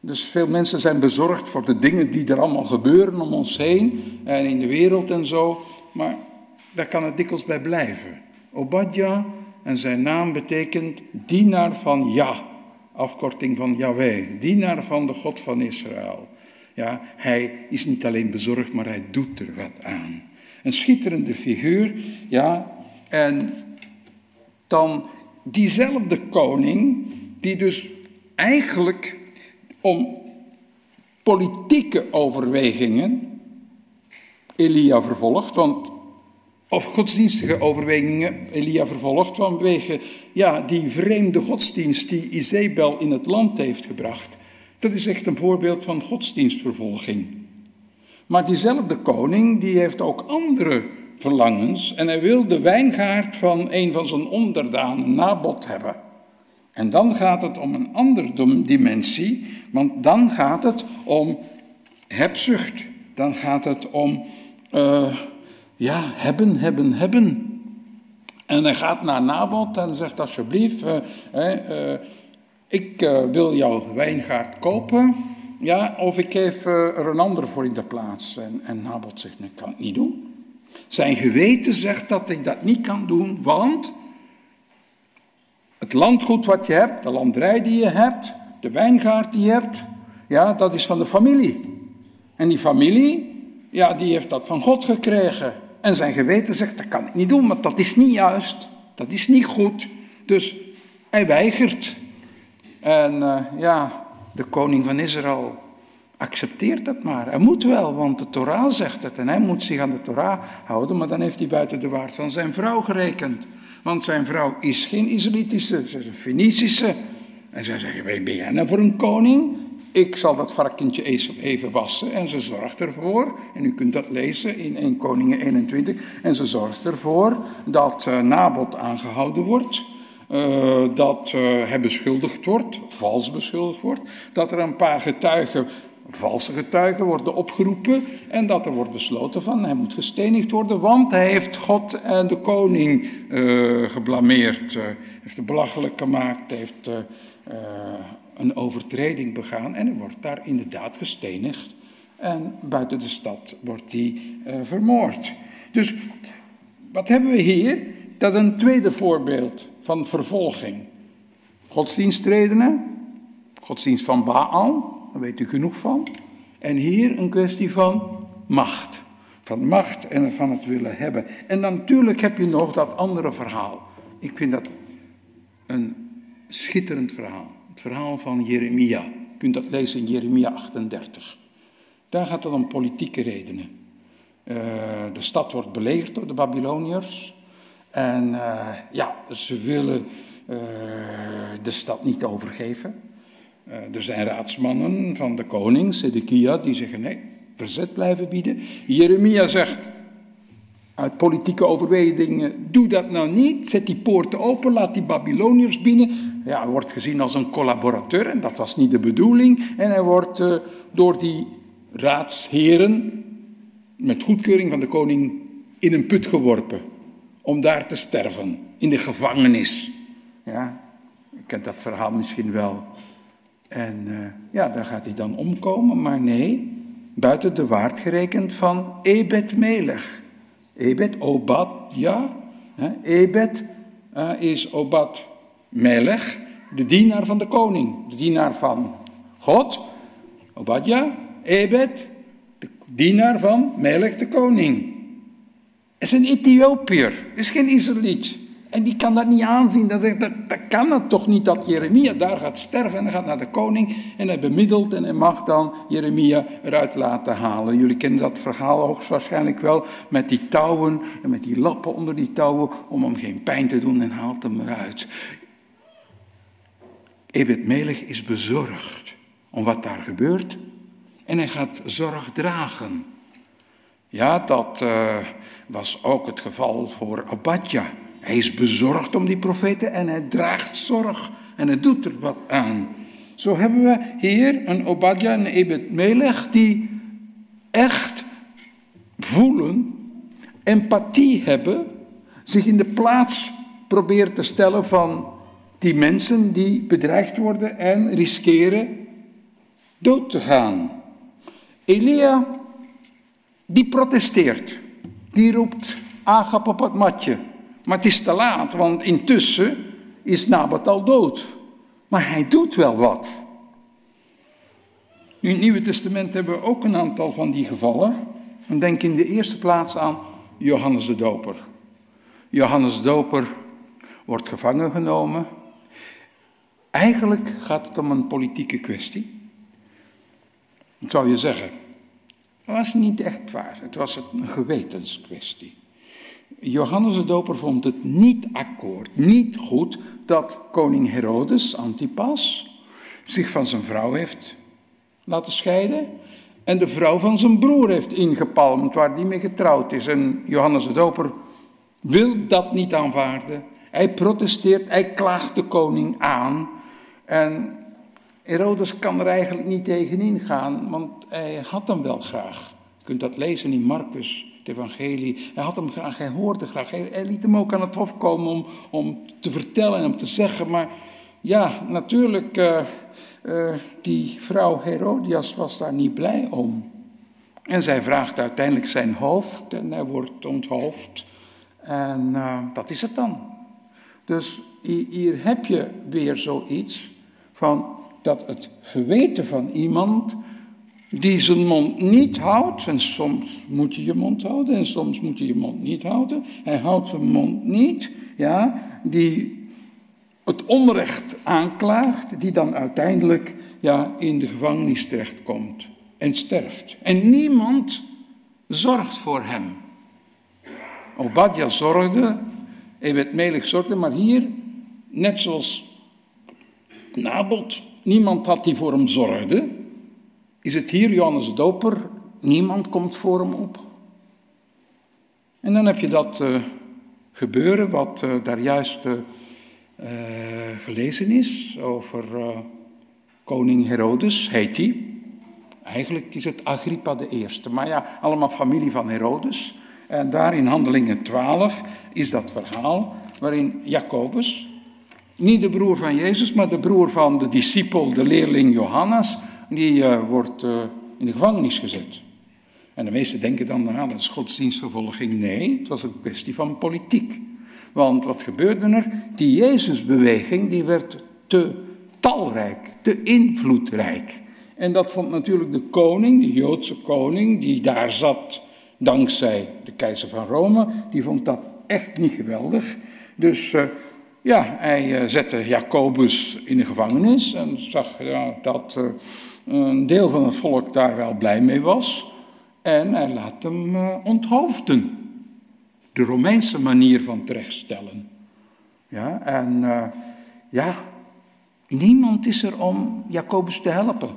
Dus veel mensen zijn bezorgd voor de dingen die er allemaal gebeuren om ons heen en in de wereld en zo, maar daar kan het dikwijls bij blijven. Obadja en zijn naam betekent dienaar van Ja, afkorting van Yahweh, dienaar van de God van Israël. Ja, hij is niet alleen bezorgd, maar hij doet er wat aan. Een schitterende figuur, ja, en dan diezelfde koning, die dus eigenlijk om politieke overwegingen Elia vervolgt, want of godsdienstige overwegingen Elia vervolgt vanwege ja, die vreemde godsdienst die Izebel in het land heeft gebracht. Dat is echt een voorbeeld van godsdienstvervolging. Maar diezelfde koning die heeft ook andere verlangens en hij wil de wijngaard van een van zijn onderdanen, Nabot, hebben. En dan gaat het om een andere dimensie, want dan gaat het om hebzucht. Dan gaat het om, uh, ja, hebben, hebben, hebben. En hij gaat naar Nabot en zegt alsjeblieft, uh, uh, ik wil jouw wijngaard kopen, ja, of ik geef er een ander voor in de plaats. En, en Nabot zegt, nee, kan het niet doen. Zijn geweten zegt dat hij dat niet kan doen, want het landgoed wat je hebt, de landrij die je hebt, de wijngaard die je hebt, ja, dat is van de familie. En die familie, ja, die heeft dat van God gekregen. En zijn geweten zegt, dat kan ik niet doen, want dat is niet juist. Dat is niet goed. Dus hij weigert. En uh, ja, de koning van Israël accepteert dat maar. Hij moet wel, want de Torah zegt het. En hij moet zich aan de Torah houden, maar dan heeft hij buiten de waard van zijn vrouw gerekend. Want zijn vrouw is geen Israëlitische, ze is een Fenicische. En zij zeggen, ben jij nou voor een koning? Ik zal dat varkentje even wassen. En ze zorgt ervoor, en u kunt dat lezen in 1 Koningen 21. En ze zorgt ervoor dat uh, Nabot aangehouden wordt. Uh, dat uh, hij beschuldigd wordt, vals beschuldigd wordt. Dat er een paar getuigen valse getuigen worden opgeroepen en dat er wordt besloten van hij moet gestenigd worden, want hij heeft God en de koning uh, geblameerd, uh, heeft er belachelijk gemaakt, heeft uh, een overtreding begaan en hij wordt daar inderdaad gestenigd. En buiten de stad wordt hij vermoord. Dus wat hebben we hier? Dat is een tweede voorbeeld van vervolging. Godsdienstredenen, godsdienst van Baal, daar weet u genoeg van. En hier een kwestie van macht. Van macht en van het willen hebben. En natuurlijk heb je nog dat andere verhaal. Ik vind dat een schitterend verhaal. Het verhaal van Jeremia. Je kunt dat lezen in Jeremia 38. Daar gaat het om politieke redenen. Uh, de stad wordt belegerd door de Babyloniërs. En uh, ja, ze willen uh, de stad niet overgeven. Uh, er zijn raadsmannen van de koning, Sedekia, die zeggen nee, verzet blijven bieden. Jeremia zegt, uit politieke overwegingen, doe dat nou niet. Zet die poorten open, laat die Babyloniërs binnen. Ja, hij wordt gezien als een collaborateur en dat was niet de bedoeling. En hij wordt uh, door die raadsheren met goedkeuring van de koning in een put geworpen. Om daar te sterven, in de gevangenis. Ja, je kent dat verhaal misschien wel. En uh, ja, daar gaat hij dan omkomen, maar nee, buiten de waard gerekend van Ebed Melech. Ebed, Obad, ja. Ebed uh, is Obad Melech, de dienaar van de koning, de dienaar van God. Obadja, Ebed, de dienaar van Melech de koning. is een Ethiopiër, is geen Israëliet. En die kan dat niet aanzien. Dan zegt dat, dat kan het toch niet dat Jeremia daar gaat sterven en gaat naar de koning en hij bemiddelt en hij mag dan Jeremia eruit laten halen. Jullie kennen dat verhaal hoogstwaarschijnlijk wel met die touwen en met die lappen onder die touwen om hem geen pijn te doen en haalt hem eruit. Ebed Melech is bezorgd om wat daar gebeurt en hij gaat zorg dragen. Ja, dat uh, was ook het geval voor Abadja. Hij is bezorgd om die profeten en hij draagt zorg en hij doet er wat aan. Zo hebben we hier een Obadja en Ebed Melech die echt voelen, empathie hebben, zich in de plaats proberen te stellen van die mensen die bedreigd worden en riskeren dood te gaan. Elia, die protesteert. Die roept Agap op het matje. Maar het is te laat, want intussen is Nabat al dood. Maar hij doet wel wat. In het Nieuwe Testament hebben we ook een aantal van die gevallen. En denk in de eerste plaats aan Johannes de Doper. Johannes de Doper wordt gevangen genomen. Eigenlijk gaat het om een politieke kwestie. Dat zou je zeggen. Dat was niet echt waar. Het was een gewetenskwestie. Johannes de Doper vond het niet akkoord, niet goed, dat koning Herodes, Antipas, zich van zijn vrouw heeft laten scheiden en de vrouw van zijn broer heeft ingepalmd waar die mee getrouwd is. En Johannes de Doper wil dat niet aanvaarden. Hij protesteert, hij klaagt de koning aan. En Herodes kan er eigenlijk niet tegenin gaan, want hij had hem wel graag. Je kunt dat lezen in Marcus evangelie. Hij had hem graag, hij hoorde graag. Hij, liet hem ook aan het hof komen om, om te vertellen en om te zeggen. Maar ja, natuurlijk, uh, uh, die vrouw Herodias was daar niet blij om. En zij vraagt uiteindelijk zijn hoofd en hij wordt onthoofd. En uh, dat is het dan. Dus hier heb je weer zoiets van dat het geweten van iemand die zijn mond niet houdt. En soms moet je je mond houden en soms moet je je mond niet houden. Hij houdt zijn mond niet. Ja, die het onrecht aanklaagt, die dan uiteindelijk ja, in de gevangenis terechtkomt en sterft. En niemand zorgt voor hem. Obadja zorgde, Ebed Melech zorgde, maar hier, net zoals Nabot, niemand had die voor hem zorgde. Is het hier Johannes de Doper? Niemand komt voor hem op. En dan heb je dat uh, gebeuren wat uh, daar juist uh, gelezen is over koning Herodes, heet hij. Eigenlijk is het Agrippa de Eerste, maar ja, allemaal familie van Herodes. En daar in Handelingen 12 is dat verhaal waarin Jacobus, niet de broer van Jezus, maar de broer van de discipel, de leerling Johannes, die uh, wordt uh, in de gevangenis gezet. En de meesten denken dan, nou, dat is godsdienstvervolging. Nee, het was een kwestie van politiek. Want wat gebeurde er? Die Jezusbeweging die werd te talrijk, te invloedrijk. En dat vond natuurlijk de koning, de Joodse koning, die daar zat dankzij de keizer van Rome, die vond dat echt niet geweldig. Dus uh, ja, hij zette Jacobus in de gevangenis en zag ja, dat een deel van het volk daar wel blij mee was. En hij laat hem uh, onthoofden. De Romeinse manier van terechtstellen. Ja, en uh, ja, niemand is er om Jacobus te helpen.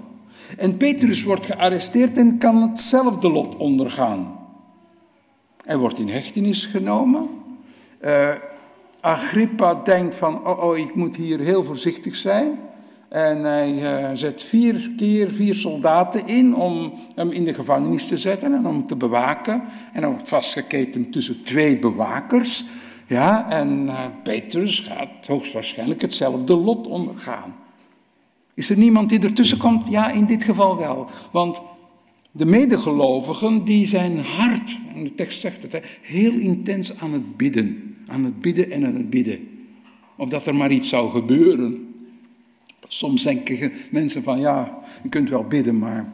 En Petrus wordt gearresteerd en kan hetzelfde lot ondergaan. Hij wordt in hechtenis genomen. Uh, Agrippa denkt van, oh, oh, ik moet hier heel voorzichtig zijn. En hij uh, zet vier keer vier soldaten in om hem in de gevangenis te zetten en om te bewaken. En hij wordt vastgeketen tussen twee bewakers. Ja, en uh, Petrus gaat hoogstwaarschijnlijk hetzelfde lot ondergaan. Is er niemand die ertussen komt? Ja, in dit geval wel. Want de medegelovigen die zijn hard, en de tekst zegt het, heel intens aan het bidden. Aan het bidden en aan het bidden. Opdat er maar iets zou gebeuren. Soms denken mensen van ja, je kunt wel bidden, maar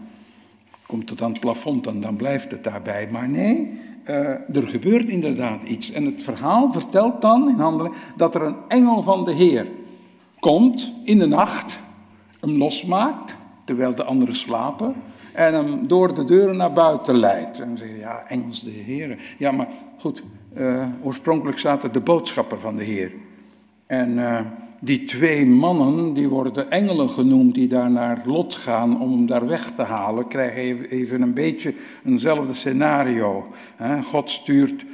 komt het aan het plafond en dan blijft het daarbij. Maar nee, eh, er gebeurt inderdaad iets. En het verhaal vertelt dan in handeling dat er een engel van de Heer komt in de nacht, hem losmaakt, terwijl de anderen slapen, en hem door de deuren naar buiten leidt. En dan zeg je, ja, engels de Heer. Ja, maar goed, eh, oorspronkelijk staat er de boodschapper van de Heer. En eh, die twee mannen, die worden engelen genoemd, die daar naar Lot gaan om hem daar weg te halen, krijgen even- een beetje eenzelfde scenario. God stuurt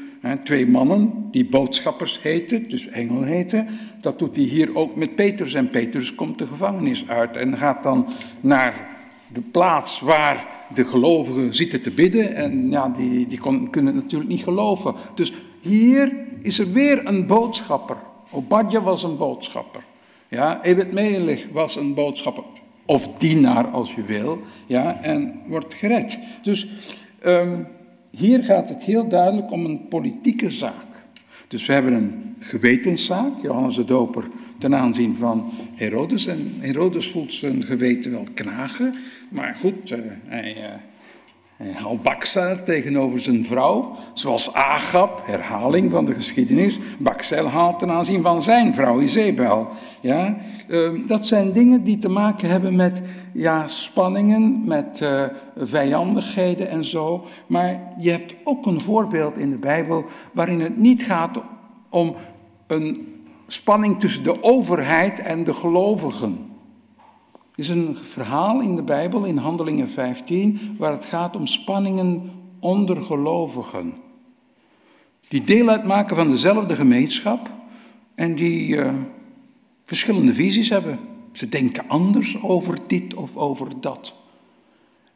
twee mannen, die boodschappers heten, dus engelen heten. Dat doet hij hier ook met Petrus. En Petrus komt de gevangenis uit en gaat dan naar de plaats waar de gelovigen zitten te bidden. En ja, die, die kon- kunnen het natuurlijk niet geloven. Dus hier is er weer een boodschapper. Obadja was een boodschapper. Ja, Ebed was een boodschapper. Of dienaar als je wil. Ja, en wordt gered. Dus ehm, hier gaat het heel duidelijk om een politieke zaak. Dus we hebben een gewetenszaak, Johannes de Doper, ten aanzien van Herodes. En Herodes voelt zijn geweten wel knagen. Maar goed, eh, hij, eh, hij haalt bakzeil tegenover zijn vrouw. Zoals Agab, herhaling van de geschiedenis, bakzeil haalt ten aanzien van zijn vrouw Izebel. Ja, eh, dat zijn dingen die te maken hebben met ja, spanningen, met eh, vijandigheden en zo. Maar je hebt ook een voorbeeld in de Bijbel waarin het niet gaat om een spanning tussen de overheid en de gelovigen. Is een verhaal in de Bijbel, in Handelingen 15, waar het gaat om spanningen onder gelovigen. Die deel uitmaken van dezelfde gemeenschap en die eh, verschillende visies hebben. Ze denken anders over dit of over dat.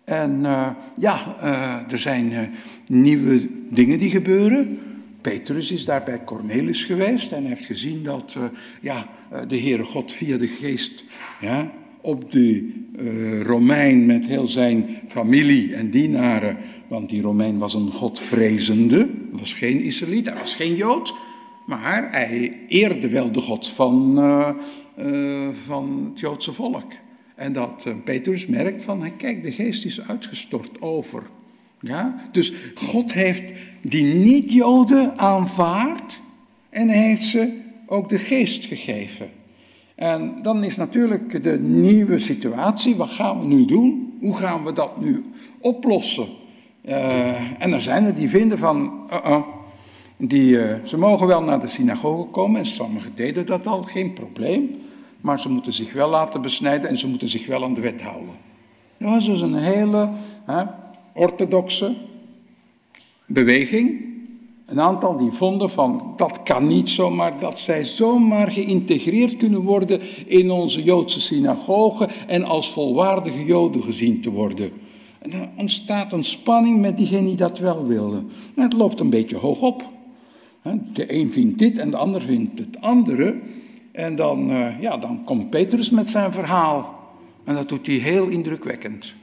En eh, ja, eh, er zijn nieuwe dingen die gebeuren. Petrus is daar bij Cornelis geweest en heeft gezien dat ja, de Heere God via de geest ja, op de eh, Romein met heel zijn familie en dienaren, want die Romein was een godvrezende, was geen Israëliet, hij was geen Jood, maar hij eerde wel de God van, eh, eh, van het Joodse volk. En dat Petrus merkt van, kijk, de geest is uitgestort over. Ja? Dus God heeft die niet-Joden aanvaard en heeft ze ook de geest gegeven. En dan is natuurlijk de nieuwe situatie, wat gaan we nu doen? Hoe gaan we dat nu oplossen? Eh, en er zijn er die vinden van, uh-uh, die, eh, ze mogen wel naar de synagoge komen en sommigen deden dat al, geen probleem. Maar ze moeten zich wel laten besnijden en ze moeten zich wel aan de wet houden. Dat was dus een hele orthodoxe beweging. Een aantal die vonden van dat kan niet zomaar, dat zij zomaar geïntegreerd kunnen worden in onze Joodse synagoge en als volwaardige Joden gezien te worden. En dan ontstaat een spanning met diegenen die dat wel wilden. En het loopt een beetje hoog op. De een vindt dit en de ander vindt het andere. En dan, eh, ja, dan komt Petrus met zijn verhaal. En dat doet hij heel indrukwekkend.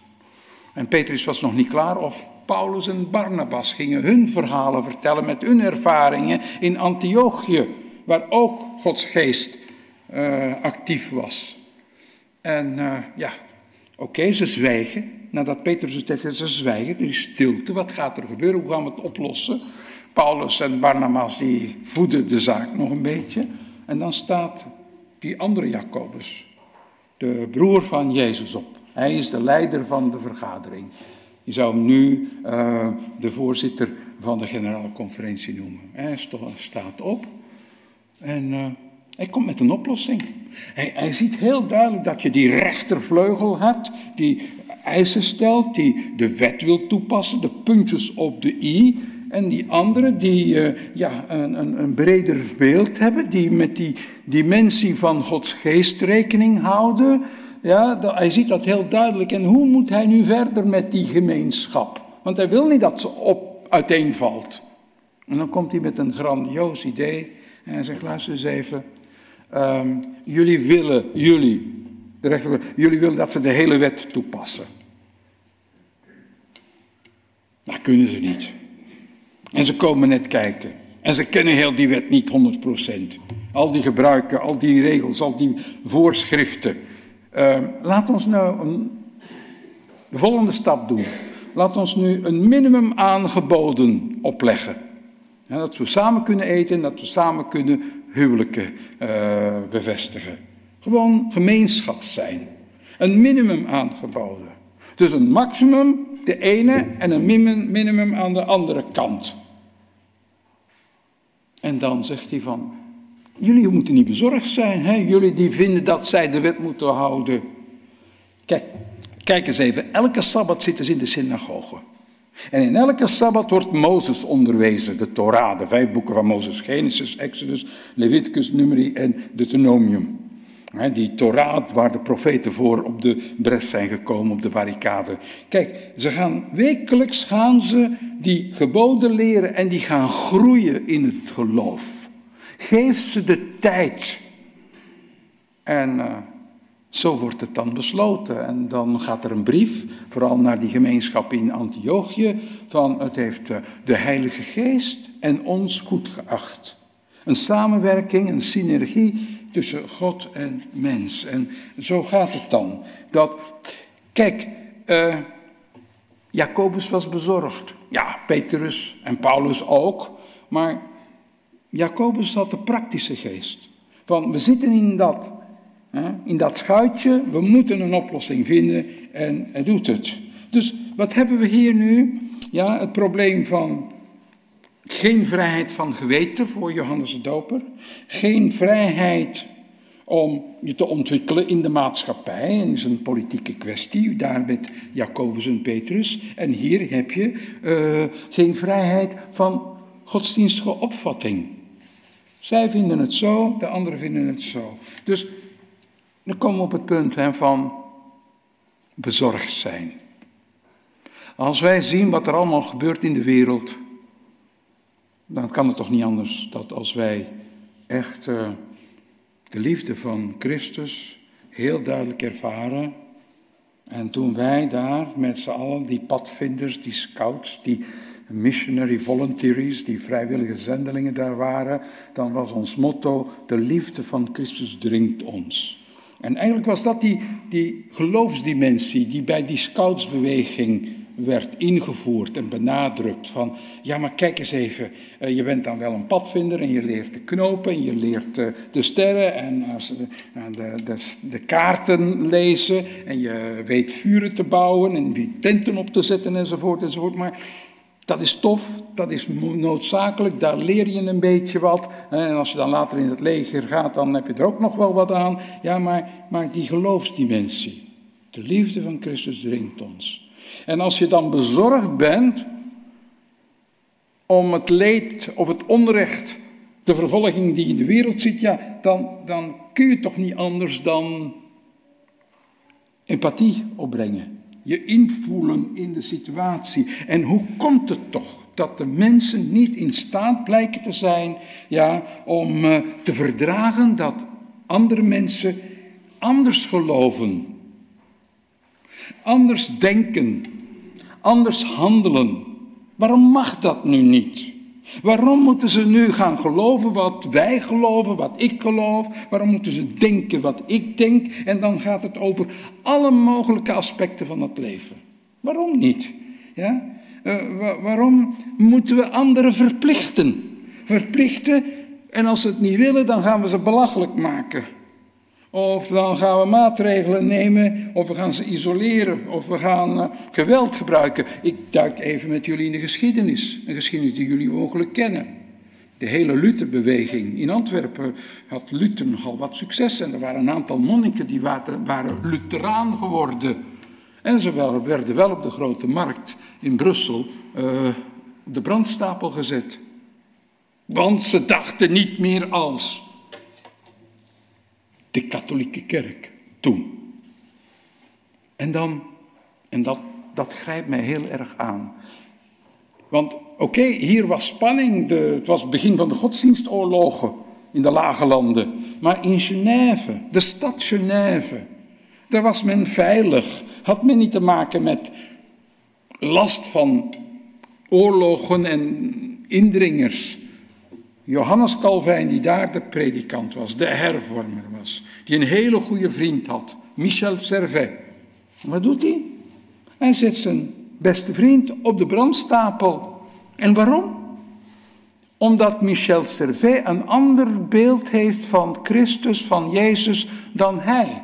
En Petrus was nog niet klaar of Paulus en Barnabas gingen hun verhalen vertellen met hun ervaringen in Antiochië, waar ook Gods geest eh, actief was. En eh, ja, oké, ze zwijgen. Nadat Petrus het heeft ze zwijgen, er is stilte. Wat gaat er gebeuren? Hoe gaan we het oplossen? Paulus en Barnabas die voeden de zaak nog een beetje. En dan staat die andere Jacobus, de broer van Jezus op. Hij is de leider van de vergadering. Je zou hem nu eh, de voorzitter van de generale conferentie noemen. Hij staat op en eh, hij komt met een oplossing. Hij, hij ziet heel duidelijk dat je die rechtervleugel hebt, die eisen stelt, die de wet wil toepassen, de puntjes op de i. En die anderen die eh, ja, een, een, een breder beeld hebben, die met die dimensie van Gods geest rekening houden. Ja, hij ziet dat heel duidelijk. En hoe moet hij nu verder met die gemeenschap? Want hij wil niet dat ze op, uiteenvalt. En dan komt hij met een grandioos idee. En hij zegt, luister eens even. ehm, jullie willen, jullie, de rechter, jullie willen dat ze de hele wet toepassen. Dat kunnen ze niet. En ze komen net kijken. En ze kennen heel die wet niet 100%. Al die gebruiken, al die regels, al die voorschriften. Eh, laat ons nou een, de volgende stap doen. Laat ons nu een minimum aangeboden opleggen. Dat we samen kunnen eten en dat we samen kunnen huwelijken eh, bevestigen. Gewoon gemeenschap zijn. Een minimum aangeboden. Dus een maximum de ene en een minimum aan de andere kant. En dan zegt hij van, jullie moeten niet bezorgd zijn. Hè? Jullie die vinden dat zij de wet moeten houden. Kijk, kijk eens even, elke Sabbat zitten ze in de synagoge. En in elke Sabbat wordt Mozes onderwezen, de Torah, de vijf boeken van Mozes, Genesis, Exodus, Leviticus, Numeri en Deuteronomium. Die Torah waar de profeten voor op de bres zijn gekomen, op de barricade. Kijk, ze gaan wekelijks gaan ze die geboden leren en die gaan groeien in het geloof. Geef ze de tijd. En uh, zo wordt het dan besloten. En dan gaat er een brief, vooral naar die gemeenschap in Antiochië, van het heeft de Heilige Geest en ons goed geacht. Een samenwerking, een synergie tussen God en mens. En zo gaat het dan. Dat, kijk, uh, Jacobus was bezorgd. Ja, Petrus en Paulus ook. Maar Jacobus had de praktische geest. Van we zitten in dat, in dat schuitje, we moeten een oplossing vinden en hij doet het. Dus wat hebben we hier nu? Ja, het probleem van geen vrijheid van geweten voor Johannes de Doper. Geen vrijheid om je te ontwikkelen in de maatschappij. En is een politieke kwestie, daar met Jacobus en Petrus. En hier heb je uh, geen vrijheid van godsdienstige opvatting. Zij vinden het zo, de anderen vinden het zo. Dus dan komen we op het punt hè, van bezorgd zijn. Als wij zien wat er allemaal gebeurt in de wereld, dan kan het toch niet anders dat als wij echt uh, de liefde van Christus heel duidelijk ervaren. En toen wij daar met z'n allen, die padvinders, die scouts, die missionary volunteers, die vrijwillige zendelingen daar waren, dan was ons motto, de liefde van Christus dringt ons. En eigenlijk was dat die, die geloofsdimensie die bij die scoutsbeweging werd ingevoerd en benadrukt van, ja maar kijk eens even, eh, je bent dan wel een padvinder en je leert de knopen en je leert eh, de sterren en de, de, de, kaarten lezen en je weet vuren te bouwen en wie tenten op te zetten enzovoort enzovoort. Maar dat is tof, dat is noodzakelijk, daar leer je een beetje wat. En als je dan later in het leger gaat, dan heb je er ook nog wel wat aan. Ja, maar, maar die geloofsdimensie, de liefde van Christus dringt ons. En als je dan bezorgd bent om het leed of het onrecht, de vervolging die in de wereld zit, ja, dan, dan kun je toch niet anders dan empathie opbrengen. Je invoelen in de situatie. En hoe komt het toch dat de mensen niet in staat blijken te zijn ja, om uh, te verdragen dat andere mensen anders geloven anders denken, anders handelen. Waarom mag dat nu niet? Waarom moeten ze nu gaan geloven wat wij geloven, wat ik geloof? Waarom moeten ze denken wat ik denk? En dan gaat het over alle mogelijke aspecten van het leven. Waarom niet? Ja? Uh, waarom moeten we anderen verplichten? Verplichten en als ze het niet willen, dan gaan we ze belachelijk maken. Of dan gaan we maatregelen nemen, of we gaan ze isoleren, of we gaan uh, geweld gebruiken. Ik duik even met jullie in de geschiedenis, een geschiedenis die jullie mogelijk kennen. De hele Lutherbeweging in Antwerpen had Luther nogal wat succes en er waren een aantal monniken die waren, waren Lutheraan geworden. En ze werden wel op de grote markt in Brussel uh, de brandstapel gezet. Want ze dachten niet meer als de katholieke kerk toen. En dan, en dat, dat grijpt mij heel erg aan. Want oké, hier was spanning, de, het was het begin van de godsdienstoorlogen in de lage landen. Maar in Genève, de stad Genève, daar was men veilig. Had men niet te maken met last van oorlogen en indringers. Johannes Calvijn, die daar de predikant was, de hervormer was, die een hele goede vriend had, Michel Servet. Wat doet hij? Hij zet zijn beste vriend op de brandstapel. En waarom? Omdat Michel Servet een ander beeld heeft van Christus, van Jezus, dan hij.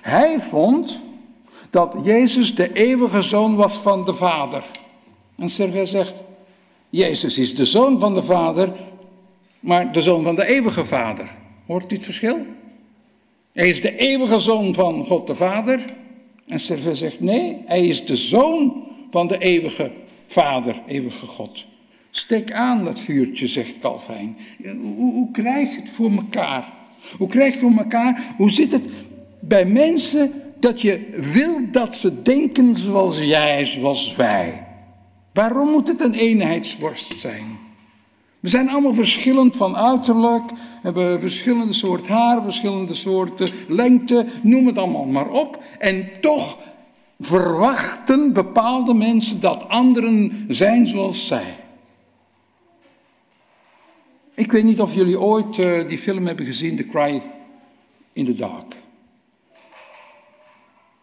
Hij vond dat Jezus de eeuwige zoon was van de Vader. En Servet zegt, Jezus is de zoon van de Vader, maar de zoon van de eeuwige Vader. Hoort u het verschil? Hij is de eeuwige zoon van God de Vader. En Servet zegt, nee, hij is de zoon van de eeuwige Vader, eeuwige God. Steek aan dat vuurtje, zegt Calvijn. Hoe, hoe krijg je het voor elkaar? Hoe krijg je het voor elkaar? Hoe zit het bij mensen dat je wil dat ze denken zoals jij, zoals wij? Waarom moet het een eenheidsworst zijn? We zijn allemaal verschillend van uiterlijk, hebben verschillende soort haar, verschillende soorten lengte, noem het allemaal maar op. En toch verwachten bepaalde mensen dat anderen zijn zoals zij. Ik weet niet of jullie ooit uh, die film hebben gezien, The Cry in the Dark.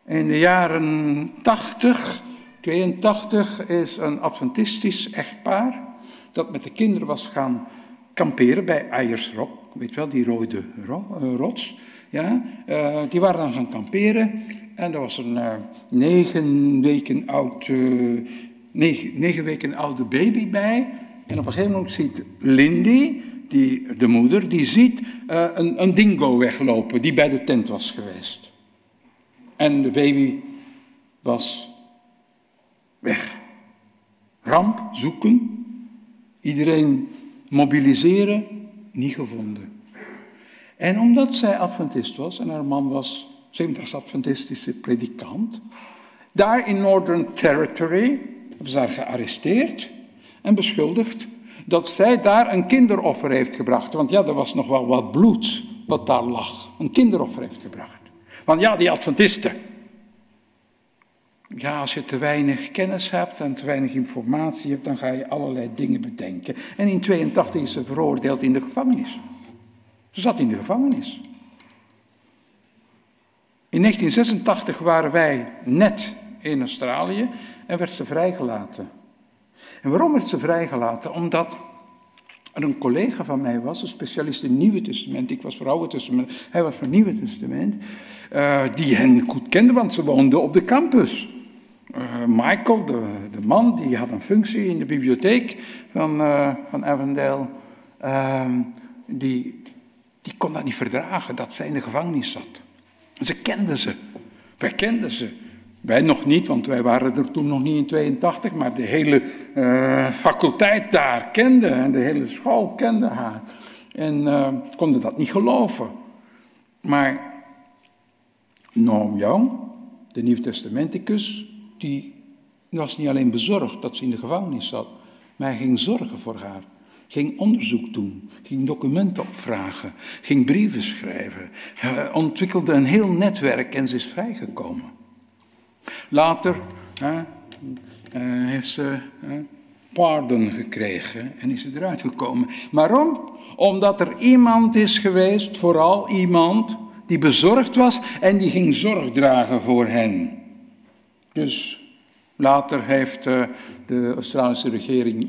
In de jaren 80, 82 is een Adventistisch echtpaar dat met de kinderen was gaan kamperen bij Eiersrop. Weet wel, die rode ro uh, rots. Ja, uh, die waren dan gaan kamperen. En er was een uh, negen weken oud, negen weken oude baby bij. En op een gegeven moment ziet Lindy, die, de moeder, die ziet een, een dingo weglopen die bij de tent was geweest. En de baby was weg. Ramp, zoeken, Iedereen mobiliseren, niet gevonden. En omdat zij Adventist was en haar man was 70 Adventistische predikant, daar in Northern Territory hebben ze haar gearresteerd en beschuldigd dat zij daar een kinderoffer heeft gebracht. Want ja, er was nog wel wat bloed wat daar lag. Een kinderoffer heeft gebracht. Want ja, die Adventisten, ja, als je te weinig kennis hebt en te weinig informatie hebt, dan ga je allerlei dingen bedenken. En in 82 is ze veroordeeld in de gevangenis. Ze zat in de gevangenis. In 1986 waren wij net in Australië en werd ze vrijgelaten. En waarom werd ze vrijgelaten? Omdat er een collega van mij was, een specialist in Nieuwe Testament. Ik was voor Oude Testament, hij was voor Nieuwe Testament. Uh, die hen goed kende, want ze woonden op de campus. Uh, Michael, de, de, man, die had een functie in de bibliotheek van, uh, van Avondale. Uh, die, die kon dat niet verdragen, dat zij in de gevangenis zat. Ze kenden ze. Wij kenden ze. Wij nog niet, want wij waren er toen nog niet in 82, maar de hele uh, faculteit daar kende en de hele school kende haar. En konden dat niet geloven. Maar Noam Young, de Nieuw-Testamenticus, die was niet alleen bezorgd dat ze in de gevangenis zat, maar hij ging zorgen voor haar. Ging onderzoek doen, ging documenten opvragen, ging brieven schrijven. Ontwikkelde een heel netwerk en ze is vrijgekomen. Later hè, heeft ze hè, pardon gekregen en is ze eruit gekomen. Waarom? Omdat er iemand is geweest, vooral iemand, die bezorgd was en die ging zorg dragen voor hen. Dus later heeft uh, de Australische regering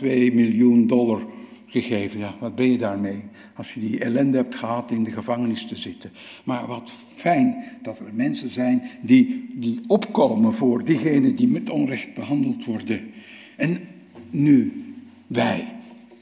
1,2 miljoen dollar gegeven. Ja, wat ben je daarmee? Als je die ellende hebt gehad in de gevangenis te zitten. Maar wat fijn dat er mensen zijn die, die opkomen voor diegenen die met onrecht behandeld worden. En nu, wij.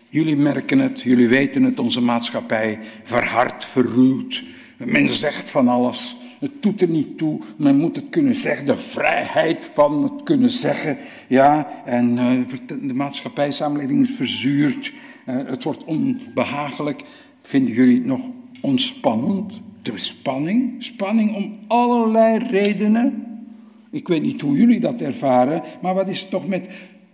Jullie merken het, jullie weten het, onze maatschappij verhard, verruwd. Men zegt van alles. Het doet er niet toe. Men moet het kunnen zeggen. De vrijheid van het kunnen zeggen. Ja, en uh, de maatschappij, samenleving is verzuurd. Uh, het wordt onbehagelijk. Vinden jullie het nog ontspannend? De spanning? Spanning om allerlei redenen. Ik weet niet hoe jullie dat ervaren, maar wat is er toch met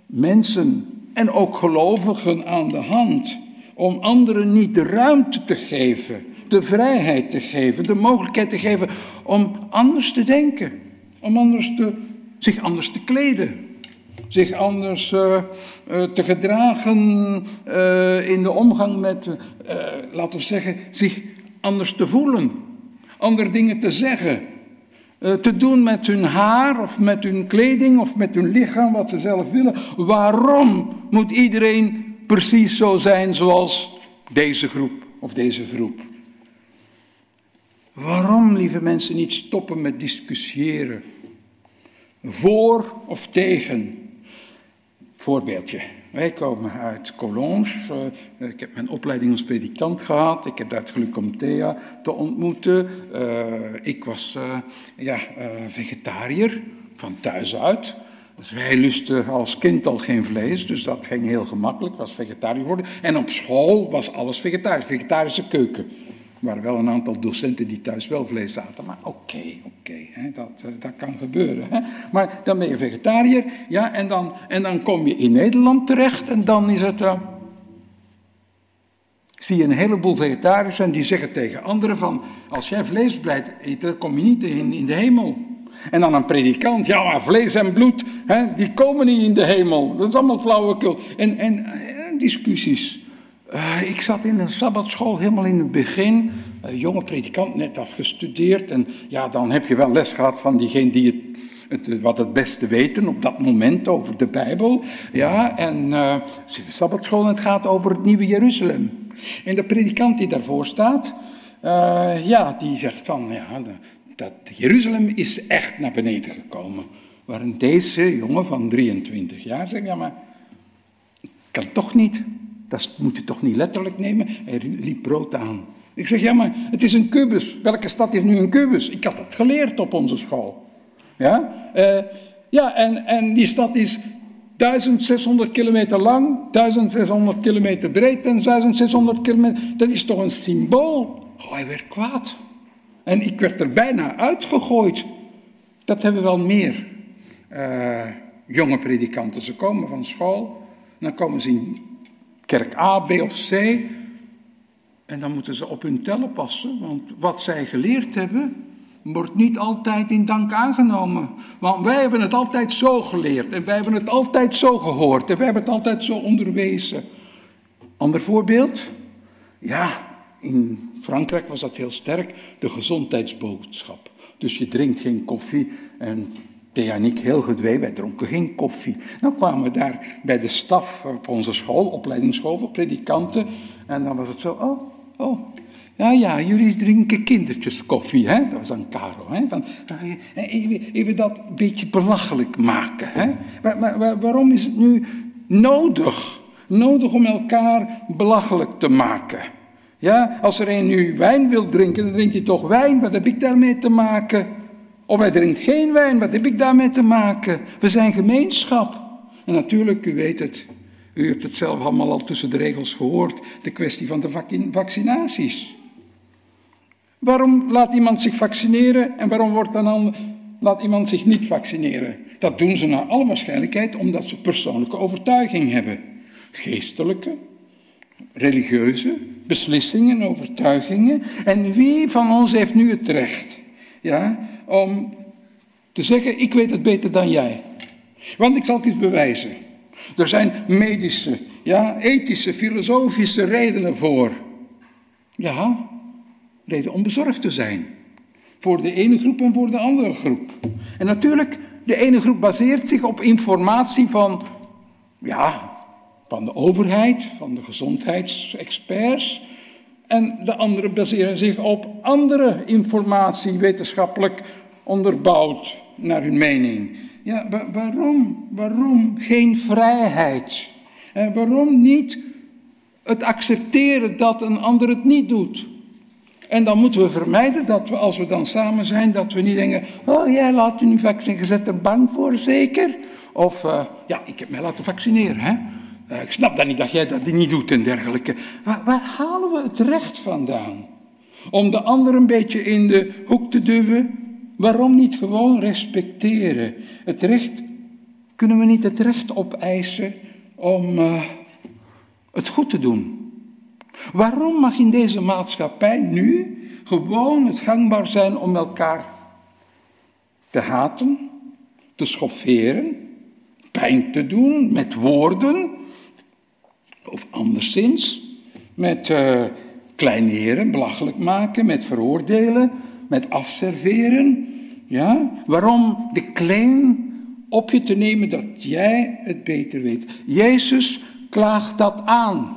mensen en ook gelovigen aan de hand om anderen niet de ruimte te geven de vrijheid te geven, de mogelijkheid te geven om anders te denken, om anders te, zich anders te kleden, zich anders uh, uh, te gedragen uh, in de omgang met, laten we zeggen, zich anders te voelen. andere dingen te zeggen. Eh, te doen met hun haar of met hun kleding of met hun lichaam, wat ze zelf willen. Waarom moet iedereen precies zo zijn zoals deze groep of deze groep? Waarom, lieve mensen, niet stoppen met discussiëren? Voor of tegen? Voorbeeldje. Wij komen uit Collonges. Uh, ik heb mijn opleiding als predikant gehad. Ik heb daar het geluk om Thea te ontmoeten. Uh, ik was uh, ja, vegetariër van thuis uit. Dus wij lusten als kind al geen vlees, dus dat ging heel gemakkelijk, was vegetariër worden. En op school was alles vegetarisch, vegetarische keuken. Er waren wel een aantal docenten die thuis wel vlees zaten. Maar oké, oké, dat, dat kan gebeuren. Hè. Maar dan ben je vegetariër. Ja, en, dan, en dan kom je in Nederland terecht. En dan is het... Uh, zie je een heleboel vegetariërs en die zeggen tegen anderen van... Als jij vlees blijft eten, kom je niet in, in de hemel. En dan een predikant. Ja, maar vlees en bloed, hè, die komen niet in de hemel. Dat is allemaal flauwekul. En, en, en discussies. Uh, ik zat in een sabbatschool helemaal in het begin. Een jonge predikant, net afgestudeerd. En ja, dan heb je wel les gehad van diegene die het, het, wat het beste weten op dat moment over de Bijbel. Ja, en uh, het is een sabbatschool en het gaat over het nieuwe Jeruzalem. En de predikant die daarvoor staat, ja, die zegt van, ja, dat Jeruzalem is echt naar beneden gekomen. Waarin deze jongen van 23 jaar zegt, ja, maar kan toch niet. Dat moet je toch niet letterlijk nemen? Hij liep brood aan. Ik zeg, ja, maar het is een kubus. Welke stad heeft nu een kubus? Ik had dat geleerd op onze school. Ja, uh, ja en, en die stad is 1600 kilometer lang, 1600 kilometer breed en 1600 kilometer. Dat is toch een symbool? Oh, hij werd kwaad. En ik werd er bijna uitgegooid. Dat hebben wel meer uh, jonge predikanten. Ze komen van school, dan komen ze in kerk A, B of C. En dan moeten ze op hun tellen passen, want wat zij geleerd hebben, wordt niet altijd in dank aangenomen. Want wij hebben het altijd zo geleerd en wij hebben het altijd zo gehoord en wij hebben het altijd zo onderwezen. Ander voorbeeld? Ja, in Frankrijk was dat heel sterk, de gezondheidsboodschap. Dus je drinkt geen koffie en Thea ik heel gedwee, wij dronken geen koffie. Dan kwamen we daar bij de staf op onze school, opleidingsschool voor predikanten. En dan was het zo, oh, oh, ja, ja, jullie drinken kindertjes koffie, hè? Dat was dan Caro, hè? Van, even, even dat een beetje belachelijk maken, hè? Maar, waarom is het nu nodig? Nodig om elkaar belachelijk te maken. Ja, als er een nu wijn wil drinken, dan drinkt hij toch wijn. Wat heb ik daarmee te maken? Of hij drinkt geen wijn, wat heb ik daarmee te maken? We zijn gemeenschap. En natuurlijk, u weet het, u hebt het zelf allemaal al tussen de regels gehoord, de kwestie van de vaccinaties. Waarom laat iemand zich vaccineren en waarom wordt dan laat iemand zich niet vaccineren? Dat doen ze naar alle waarschijnlijkheid omdat ze persoonlijke overtuiging hebben. Geestelijke, religieuze beslissingen, overtuigingen. En wie van ons heeft nu het recht ja, om te zeggen, ik weet het beter dan jij. Want ik zal het iets bewijzen. Er zijn medische, ja, ethische, filosofische redenen voor. Ja, reden om bezorgd te zijn. Voor de ene groep en voor de andere groep. En natuurlijk, de ene groep baseert zich op informatie van, ja, van de overheid, van de gezondheidsexperts. En de andere baseren zich op andere informatie, wetenschappelijk onderbouwd naar hun mening. Ja, waarom? Waarom geen vrijheid? En waarom niet het accepteren dat een ander het niet doet? En dan moeten we vermijden dat we, als we dan samen zijn, dat we niet denken: Oh, jij laat u nu vaccineren, je zet er bang voor, zeker? Of, uh, ja, ik heb mij laten vaccineren, hè? Uh, ik snap dan niet dat jij dat niet doet en dergelijke. Waar, waar halen we het recht vandaan? Om de ander een beetje in de hoek te duwen? Waarom niet gewoon respecteren? Het recht, kunnen we niet het recht opeisen om uh, het goed te doen? Waarom mag in deze maatschappij nu gewoon het gangbaar zijn om elkaar te haten, te schofferen, pijn te doen met woorden, of anderszins met uh, kleineren, belachelijk maken, met veroordelen, met afserveren. Ja? Waarom de claim op je te nemen dat jij het beter weet? Jezus klaagt dat aan.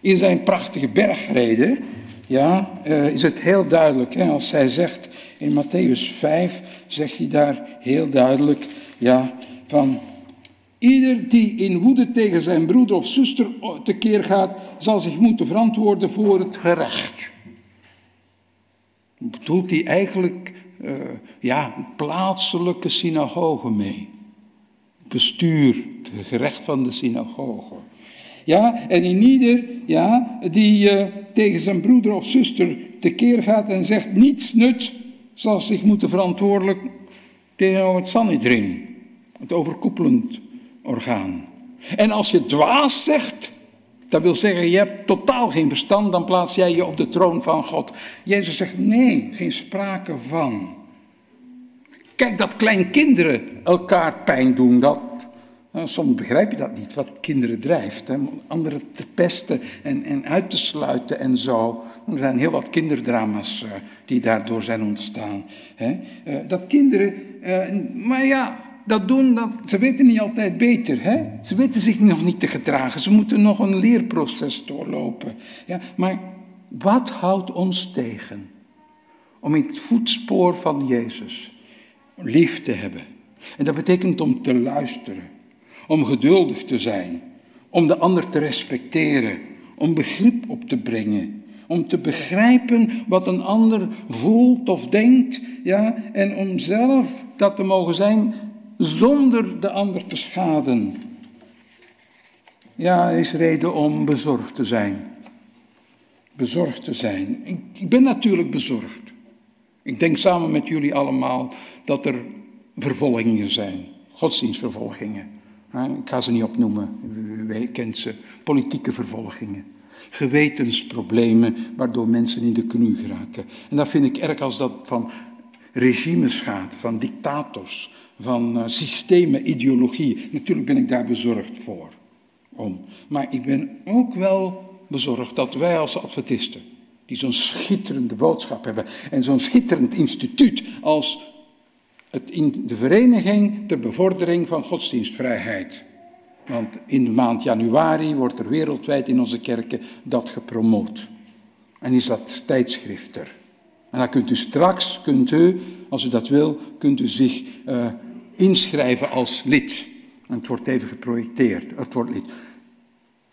In zijn prachtige bergreden ja, eh, is het heel duidelijk. Hè? Als hij zegt in Matthäus 5, zegt hij daar heel duidelijk ja, van... Ieder die in woede tegen zijn broeder of zuster tekeer gaat, zal zich moeten verantwoorden voor het gerecht. Bedoelt hij eigenlijk uh, ja, plaatselijke synagoge mee? Het bestuur, het gerecht van de synagoge. Ja, en in ieder ja, die uh, tegen zijn broeder of zuster tekeer gaat en zegt niets nut, zal zich moeten verantwoordelijk tegenover het Sanhedrin, het overkoepelend orgaan. En als je dwaas zegt, dat wil zeggen je hebt totaal geen verstand, dan plaats jij je op de troon van God. Jezus zegt nee, geen sprake van. Kijk dat kleinkinderen elkaar pijn doen, dat, nou, soms begrijp je dat niet, wat kinderen drijft. Hè? Om anderen te pesten en, en uit te sluiten en zo. Er zijn heel wat kinderdrama's uh, die daardoor zijn ontstaan. Hè? Uh, dat kinderen, uh, maar ja, dat doen, ze weten niet altijd beter. Hè? Ze weten zich nog niet te gedragen. Ze moeten nog een leerproces doorlopen. Ja, maar wat houdt ons tegen om in het voetspoor van Jezus lief te hebben? En dat betekent om te luisteren, om geduldig te zijn, om de ander te respecteren, om begrip op te brengen, om te begrijpen wat een ander voelt of denkt, ja, en om zelf dat te mogen zijn zonder de ander te schaden. Ja, is reden om bezorgd te zijn. Bezorgd te zijn. Ik ben natuurlijk bezorgd. Ik denk samen met jullie allemaal dat er vervolgingen zijn. Godsdienstvervolgingen. Ik ga ze niet opnoemen, u kent ze. Politieke vervolgingen. Gewetensproblemen waardoor mensen in de knie geraken. En dat vind ik erg als dat van regimes gaat, van dictators, van uh, systemen, ideologieën. Natuurlijk ben ik daar bezorgd voor. Om. Maar ik ben ook wel bezorgd dat wij als Adventisten, die zo'n schitterende boodschap hebben en zo'n schitterend instituut als het in de Vereniging ter Bevordering van Godsdienstvrijheid. Want in de maand januari wordt er wereldwijd in onze kerken dat gepromoot. En is dat tijdschrift er. En dan kunt u straks, kunt u, als u dat wil, kunt u zich uh, inschrijven als lid. En het wordt even geprojecteerd, het wordt lid.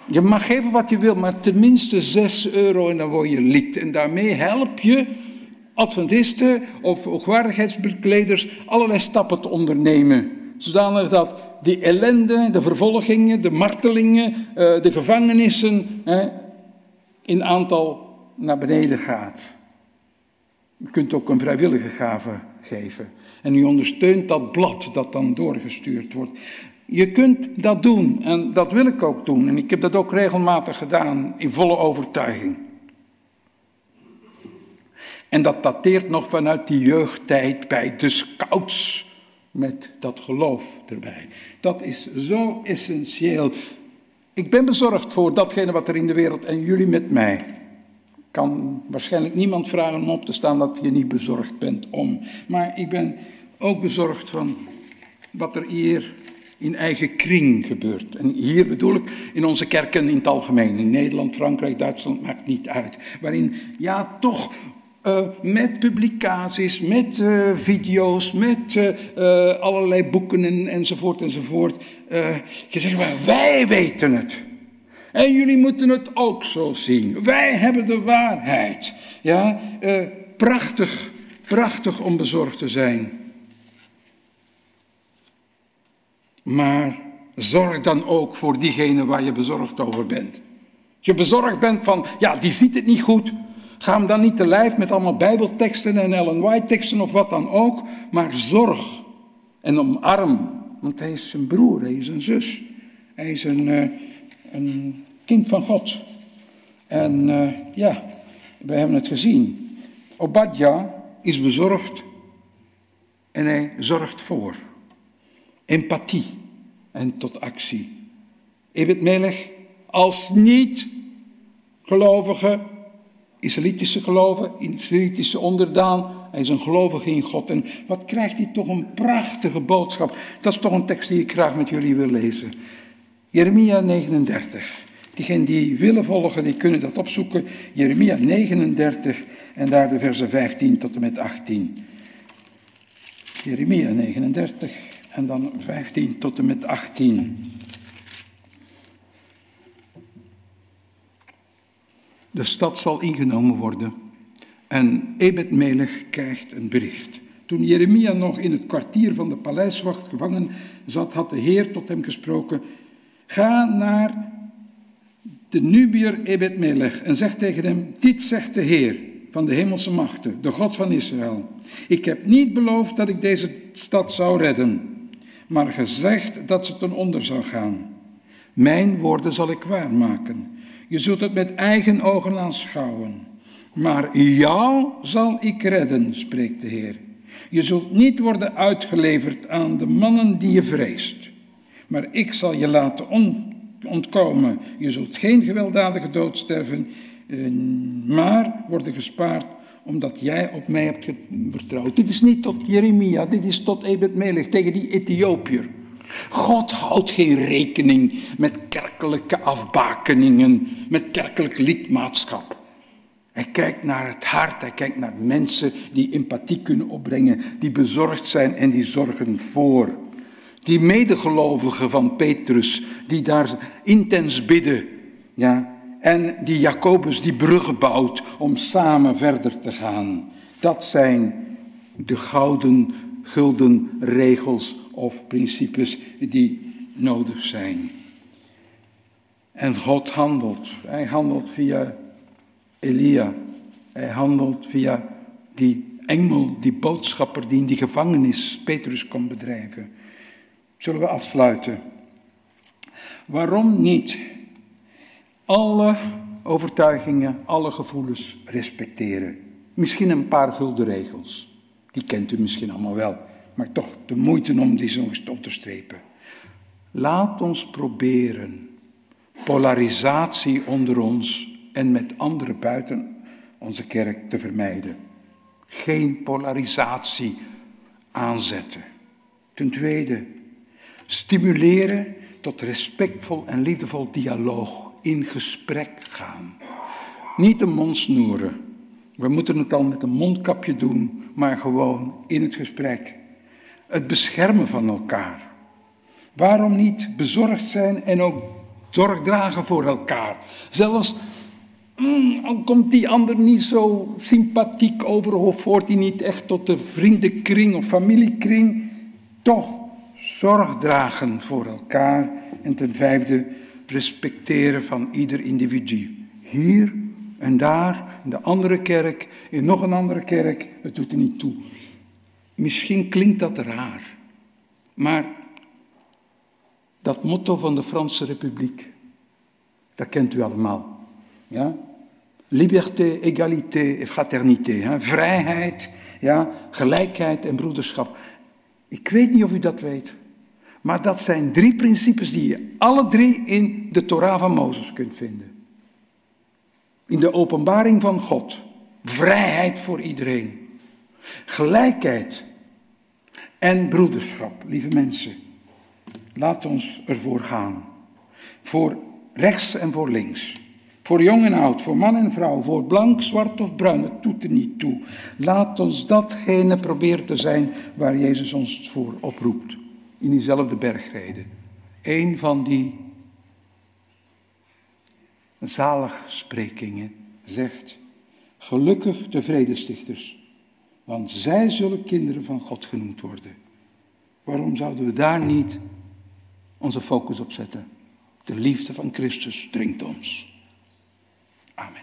Je mag geven wat je wil, maar tenminste 6 euro en dan word je lid. En daarmee help je Adventisten of hoogwaardigheidsbekleders allerlei stappen te ondernemen. Zodanig dat die ellende, de vervolgingen, de martelingen, eh, de gevangenissen in aantal naar beneden gaat. Je kunt ook een vrijwillige gave geven. En u ondersteunt dat blad dat dan doorgestuurd wordt. Je kunt dat doen en dat wil ik ook doen. En ik heb dat ook regelmatig gedaan in volle overtuiging. En dat dateert nog vanuit die jeugdtijd bij de scouts met dat geloof erbij. Dat is zo essentieel. Ik ben bezorgd voor datgene wat er in de wereld en jullie met mij kan waarschijnlijk niemand vragen om op te staan dat je niet bezorgd bent om. Maar ik ben ook bezorgd van wat er hier in eigen kring gebeurt. En hier bedoel ik in onze kerken in het algemeen. In Nederland, Frankrijk, Duitsland, maakt niet uit. Waarin ja, toch uh, met publicaties, met uh, video's, met uh, allerlei boeken en, enzovoort enzovoort. gezegd maar, wij weten het. En jullie moeten het ook zo zien. Wij hebben de waarheid. Ja, uh, prachtig, prachtig om bezorgd te zijn. Maar zorg dan ook voor diegene waar je bezorgd over bent. Als je bezorgd bent van, ja, die ziet het niet goed. Ga hem dan niet te lijf met allemaal bijbelteksten en Ellen White teksten of wat dan ook. Maar zorg en omarm. Want hij is een broer, hij is een zus. Hij is een, uh, een kind van God. En uh, ja, we hebben het gezien. Obadja is bezorgd en hij zorgt voor. Empathie en tot actie. Ebed Melech als niet-gelovige Israëlitische geloven, Israëlitische onderdaan. Hij is een gelovige in God. En wat krijgt hij toch een prachtige boodschap. Dat is toch een tekst die ik graag met jullie wil lezen. Jeremia 39. Diegenen die willen volgen, die kunnen dat opzoeken. Jeremia 39 en daar de versen 15 tot en met 18. Jeremia 39 en dan 15 tot en met 18. De stad zal ingenomen worden en Ebed Melech krijgt een bericht. Toen Jeremia nog in het kwartier van de paleiswacht gevangen zat, had de Heer tot hem gesproken: Ga naar de Nubier Ebed Melech en zeg tegen hem: Dit zegt de Heer van de hemelse machten, de God van Israël. Ik heb niet beloofd dat ik deze stad zou redden, maar gezegd dat ze ten onder zou gaan. Mijn woorden zal ik waarmaken. Je zult het met eigen ogen aanschouwen. Maar jou zal ik redden, spreekt de Heer. Je zult niet worden uitgeleverd aan de mannen die je vreest. Maar ik zal je laten ontkomen. Je zult geen gewelddadige dood sterven, eh, maar worden gespaard omdat jij op mij hebt vertrouwd. Dit is niet tot Jeremia, dit is tot Ebed Melech, tegen die Ethiopiër. God houdt geen rekening met kerkelijke afbakeningen, met kerkelijk lidmaatschap. Hij kijkt naar het hart, hij kijkt naar mensen die empathie kunnen opbrengen, die bezorgd zijn en die zorgen voor. Die medegelovigen van Petrus, die daar intens bidden. Ja, en die Jacobus die bruggen bouwt om samen verder te gaan. Dat zijn de gouden, gulden regels of principes die nodig zijn. En God handelt. Hij handelt via Elia. Hij handelt via die engel, die boodschapper die in die gevangenis Petrus kon bedrijven. Zullen we afsluiten? Waarom niet alle overtuigingen, alle gevoelens respecteren? Misschien een paar gulden regels. Die kent u misschien allemaal wel maar toch de moeite om die zo op te strepen. Laat ons proberen polarisatie onder ons en met anderen buiten onze kerk te vermijden. Geen polarisatie aanzetten. Ten tweede, stimuleren tot respectvol en liefdevol dialoog, in gesprek gaan. Niet de mond snoeren. We moeten het al met een mondkapje doen, maar gewoon in het gesprek het beschermen van elkaar. Waarom niet bezorgd zijn en ook zorg dragen voor elkaar? Zelfs mm, al komt die ander niet zo sympathiek over of hoort hij niet echt tot de vriendenkring of familiekring, toch zorg dragen voor elkaar. En ten vijfde, respecteren van ieder individu. Hier en daar, in de andere kerk, in nog een andere kerk, het doet er niet toe. Misschien klinkt dat raar, maar dat motto van de Franse Republiek, dat kent u allemaal. Ja? Liberté, égalité et fraternité. Hè? Vrijheid, ja? gelijkheid en broederschap. Ik weet niet of u dat weet, maar dat zijn drie principes die je alle drie in de Torah van Mozes kunt vinden. In de openbaring van God. Vrijheid voor iedereen. Gelijkheid en broederschap, lieve mensen. Laat ons ervoor gaan. Voor rechts en voor links. Voor jong en oud, voor man en vrouw, voor blank, zwart of bruin, het doet er niet toe. Laat ons datgene proberen te zijn waar Jezus ons voor oproept. In diezelfde bergreden. Een van die zaligsprekingen zegt, gelukkig de vredestichters want zij zullen kinderen van God genoemd worden. Waarom zouden we daar niet onze focus op zetten? De liefde van Christus dringt ons. Amen.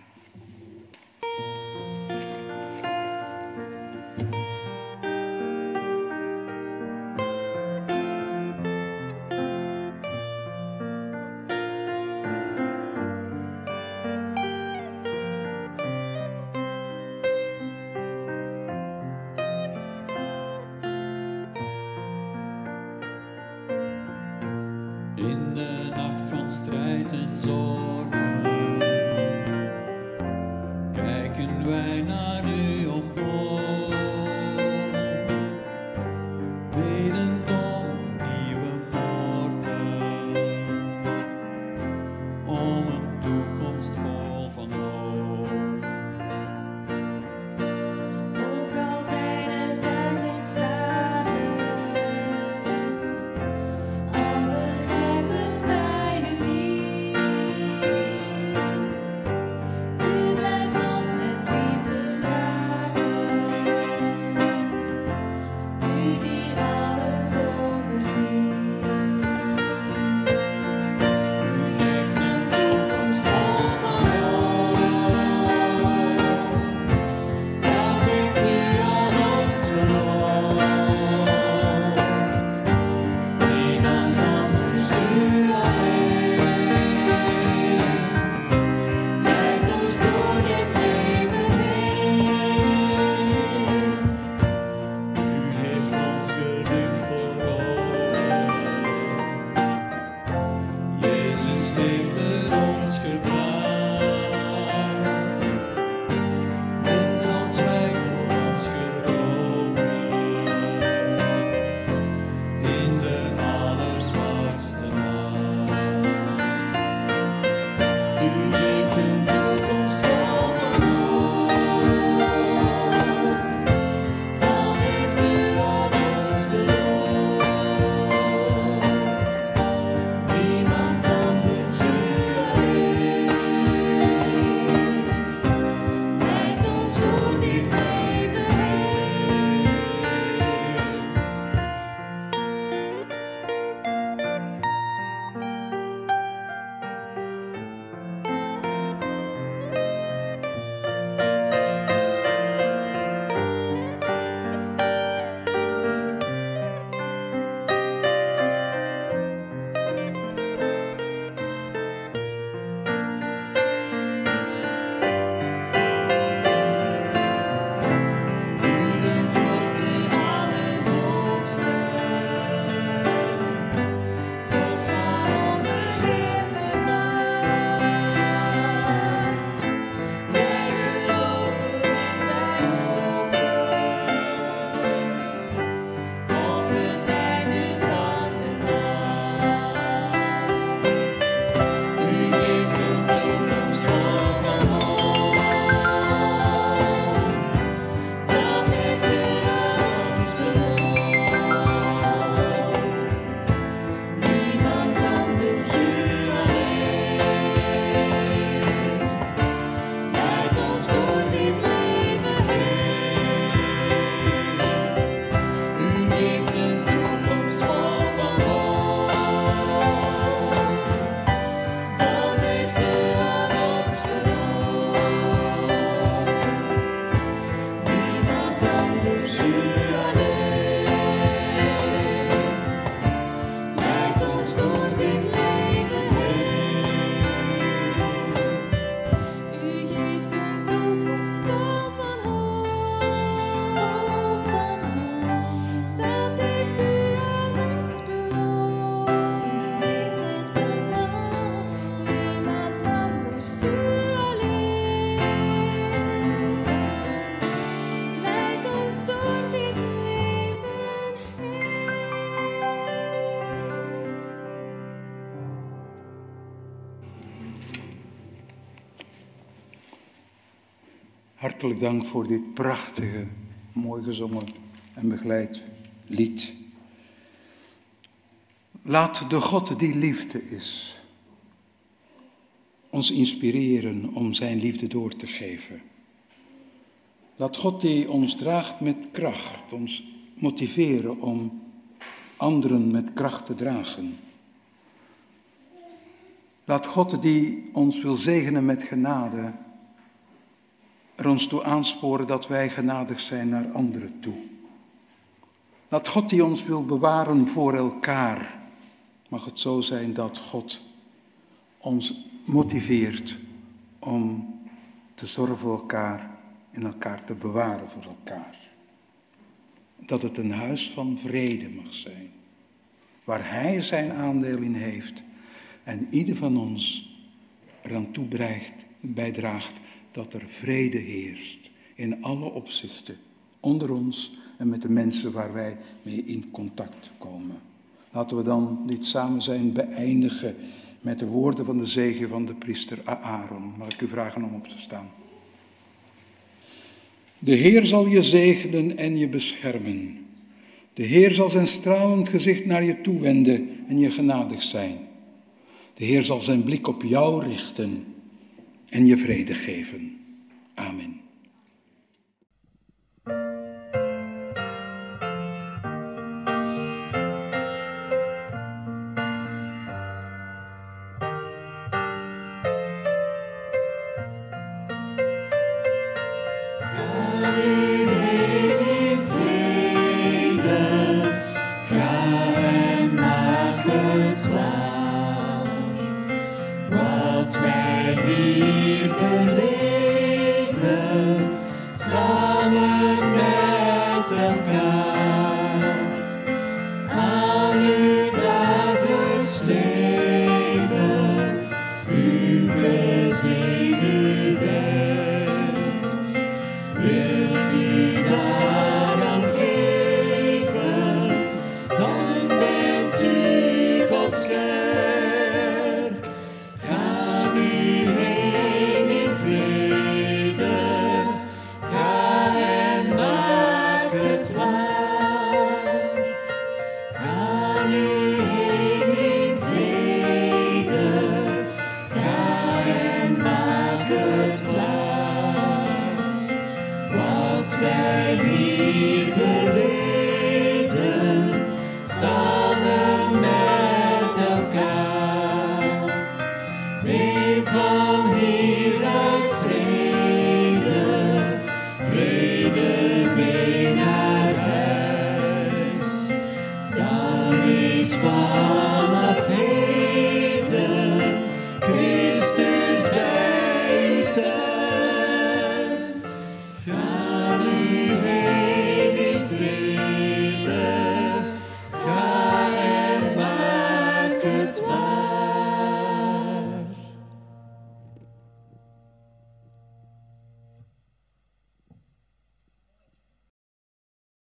In de nacht van strijd en Hartelijk dank voor dit prachtige, mooi gezongen en begeleid lied. Laat de God die liefde is ons inspireren om zijn liefde door te geven. Laat God die ons draagt met kracht, ons motiveren om anderen met kracht te dragen. Laat God die ons wil zegenen met genade, er ons toe aansporen dat wij genadig zijn naar anderen toe. Laat God die ons wil bewaren voor elkaar, mag het zo zijn dat God ons motiveert om te zorgen voor elkaar en elkaar te bewaren voor elkaar. Dat het een huis van vrede mag zijn, waar Hij zijn aandeel in heeft en ieder van ons eraan toe bijdraagt dat er vrede heerst in alle opzichten, onder ons en met de mensen waar wij mee in contact komen. Laten we dan dit samen zijn beëindigen met de woorden van de zegen van de priester Aaron. Mag ik u vragen om op te staan? De Heer zal je zegenen en je beschermen. De Heer zal zijn stralend gezicht naar je toewenden en je genadig zijn. De Heer zal zijn blik op jou richten en je vrede geven. Amen.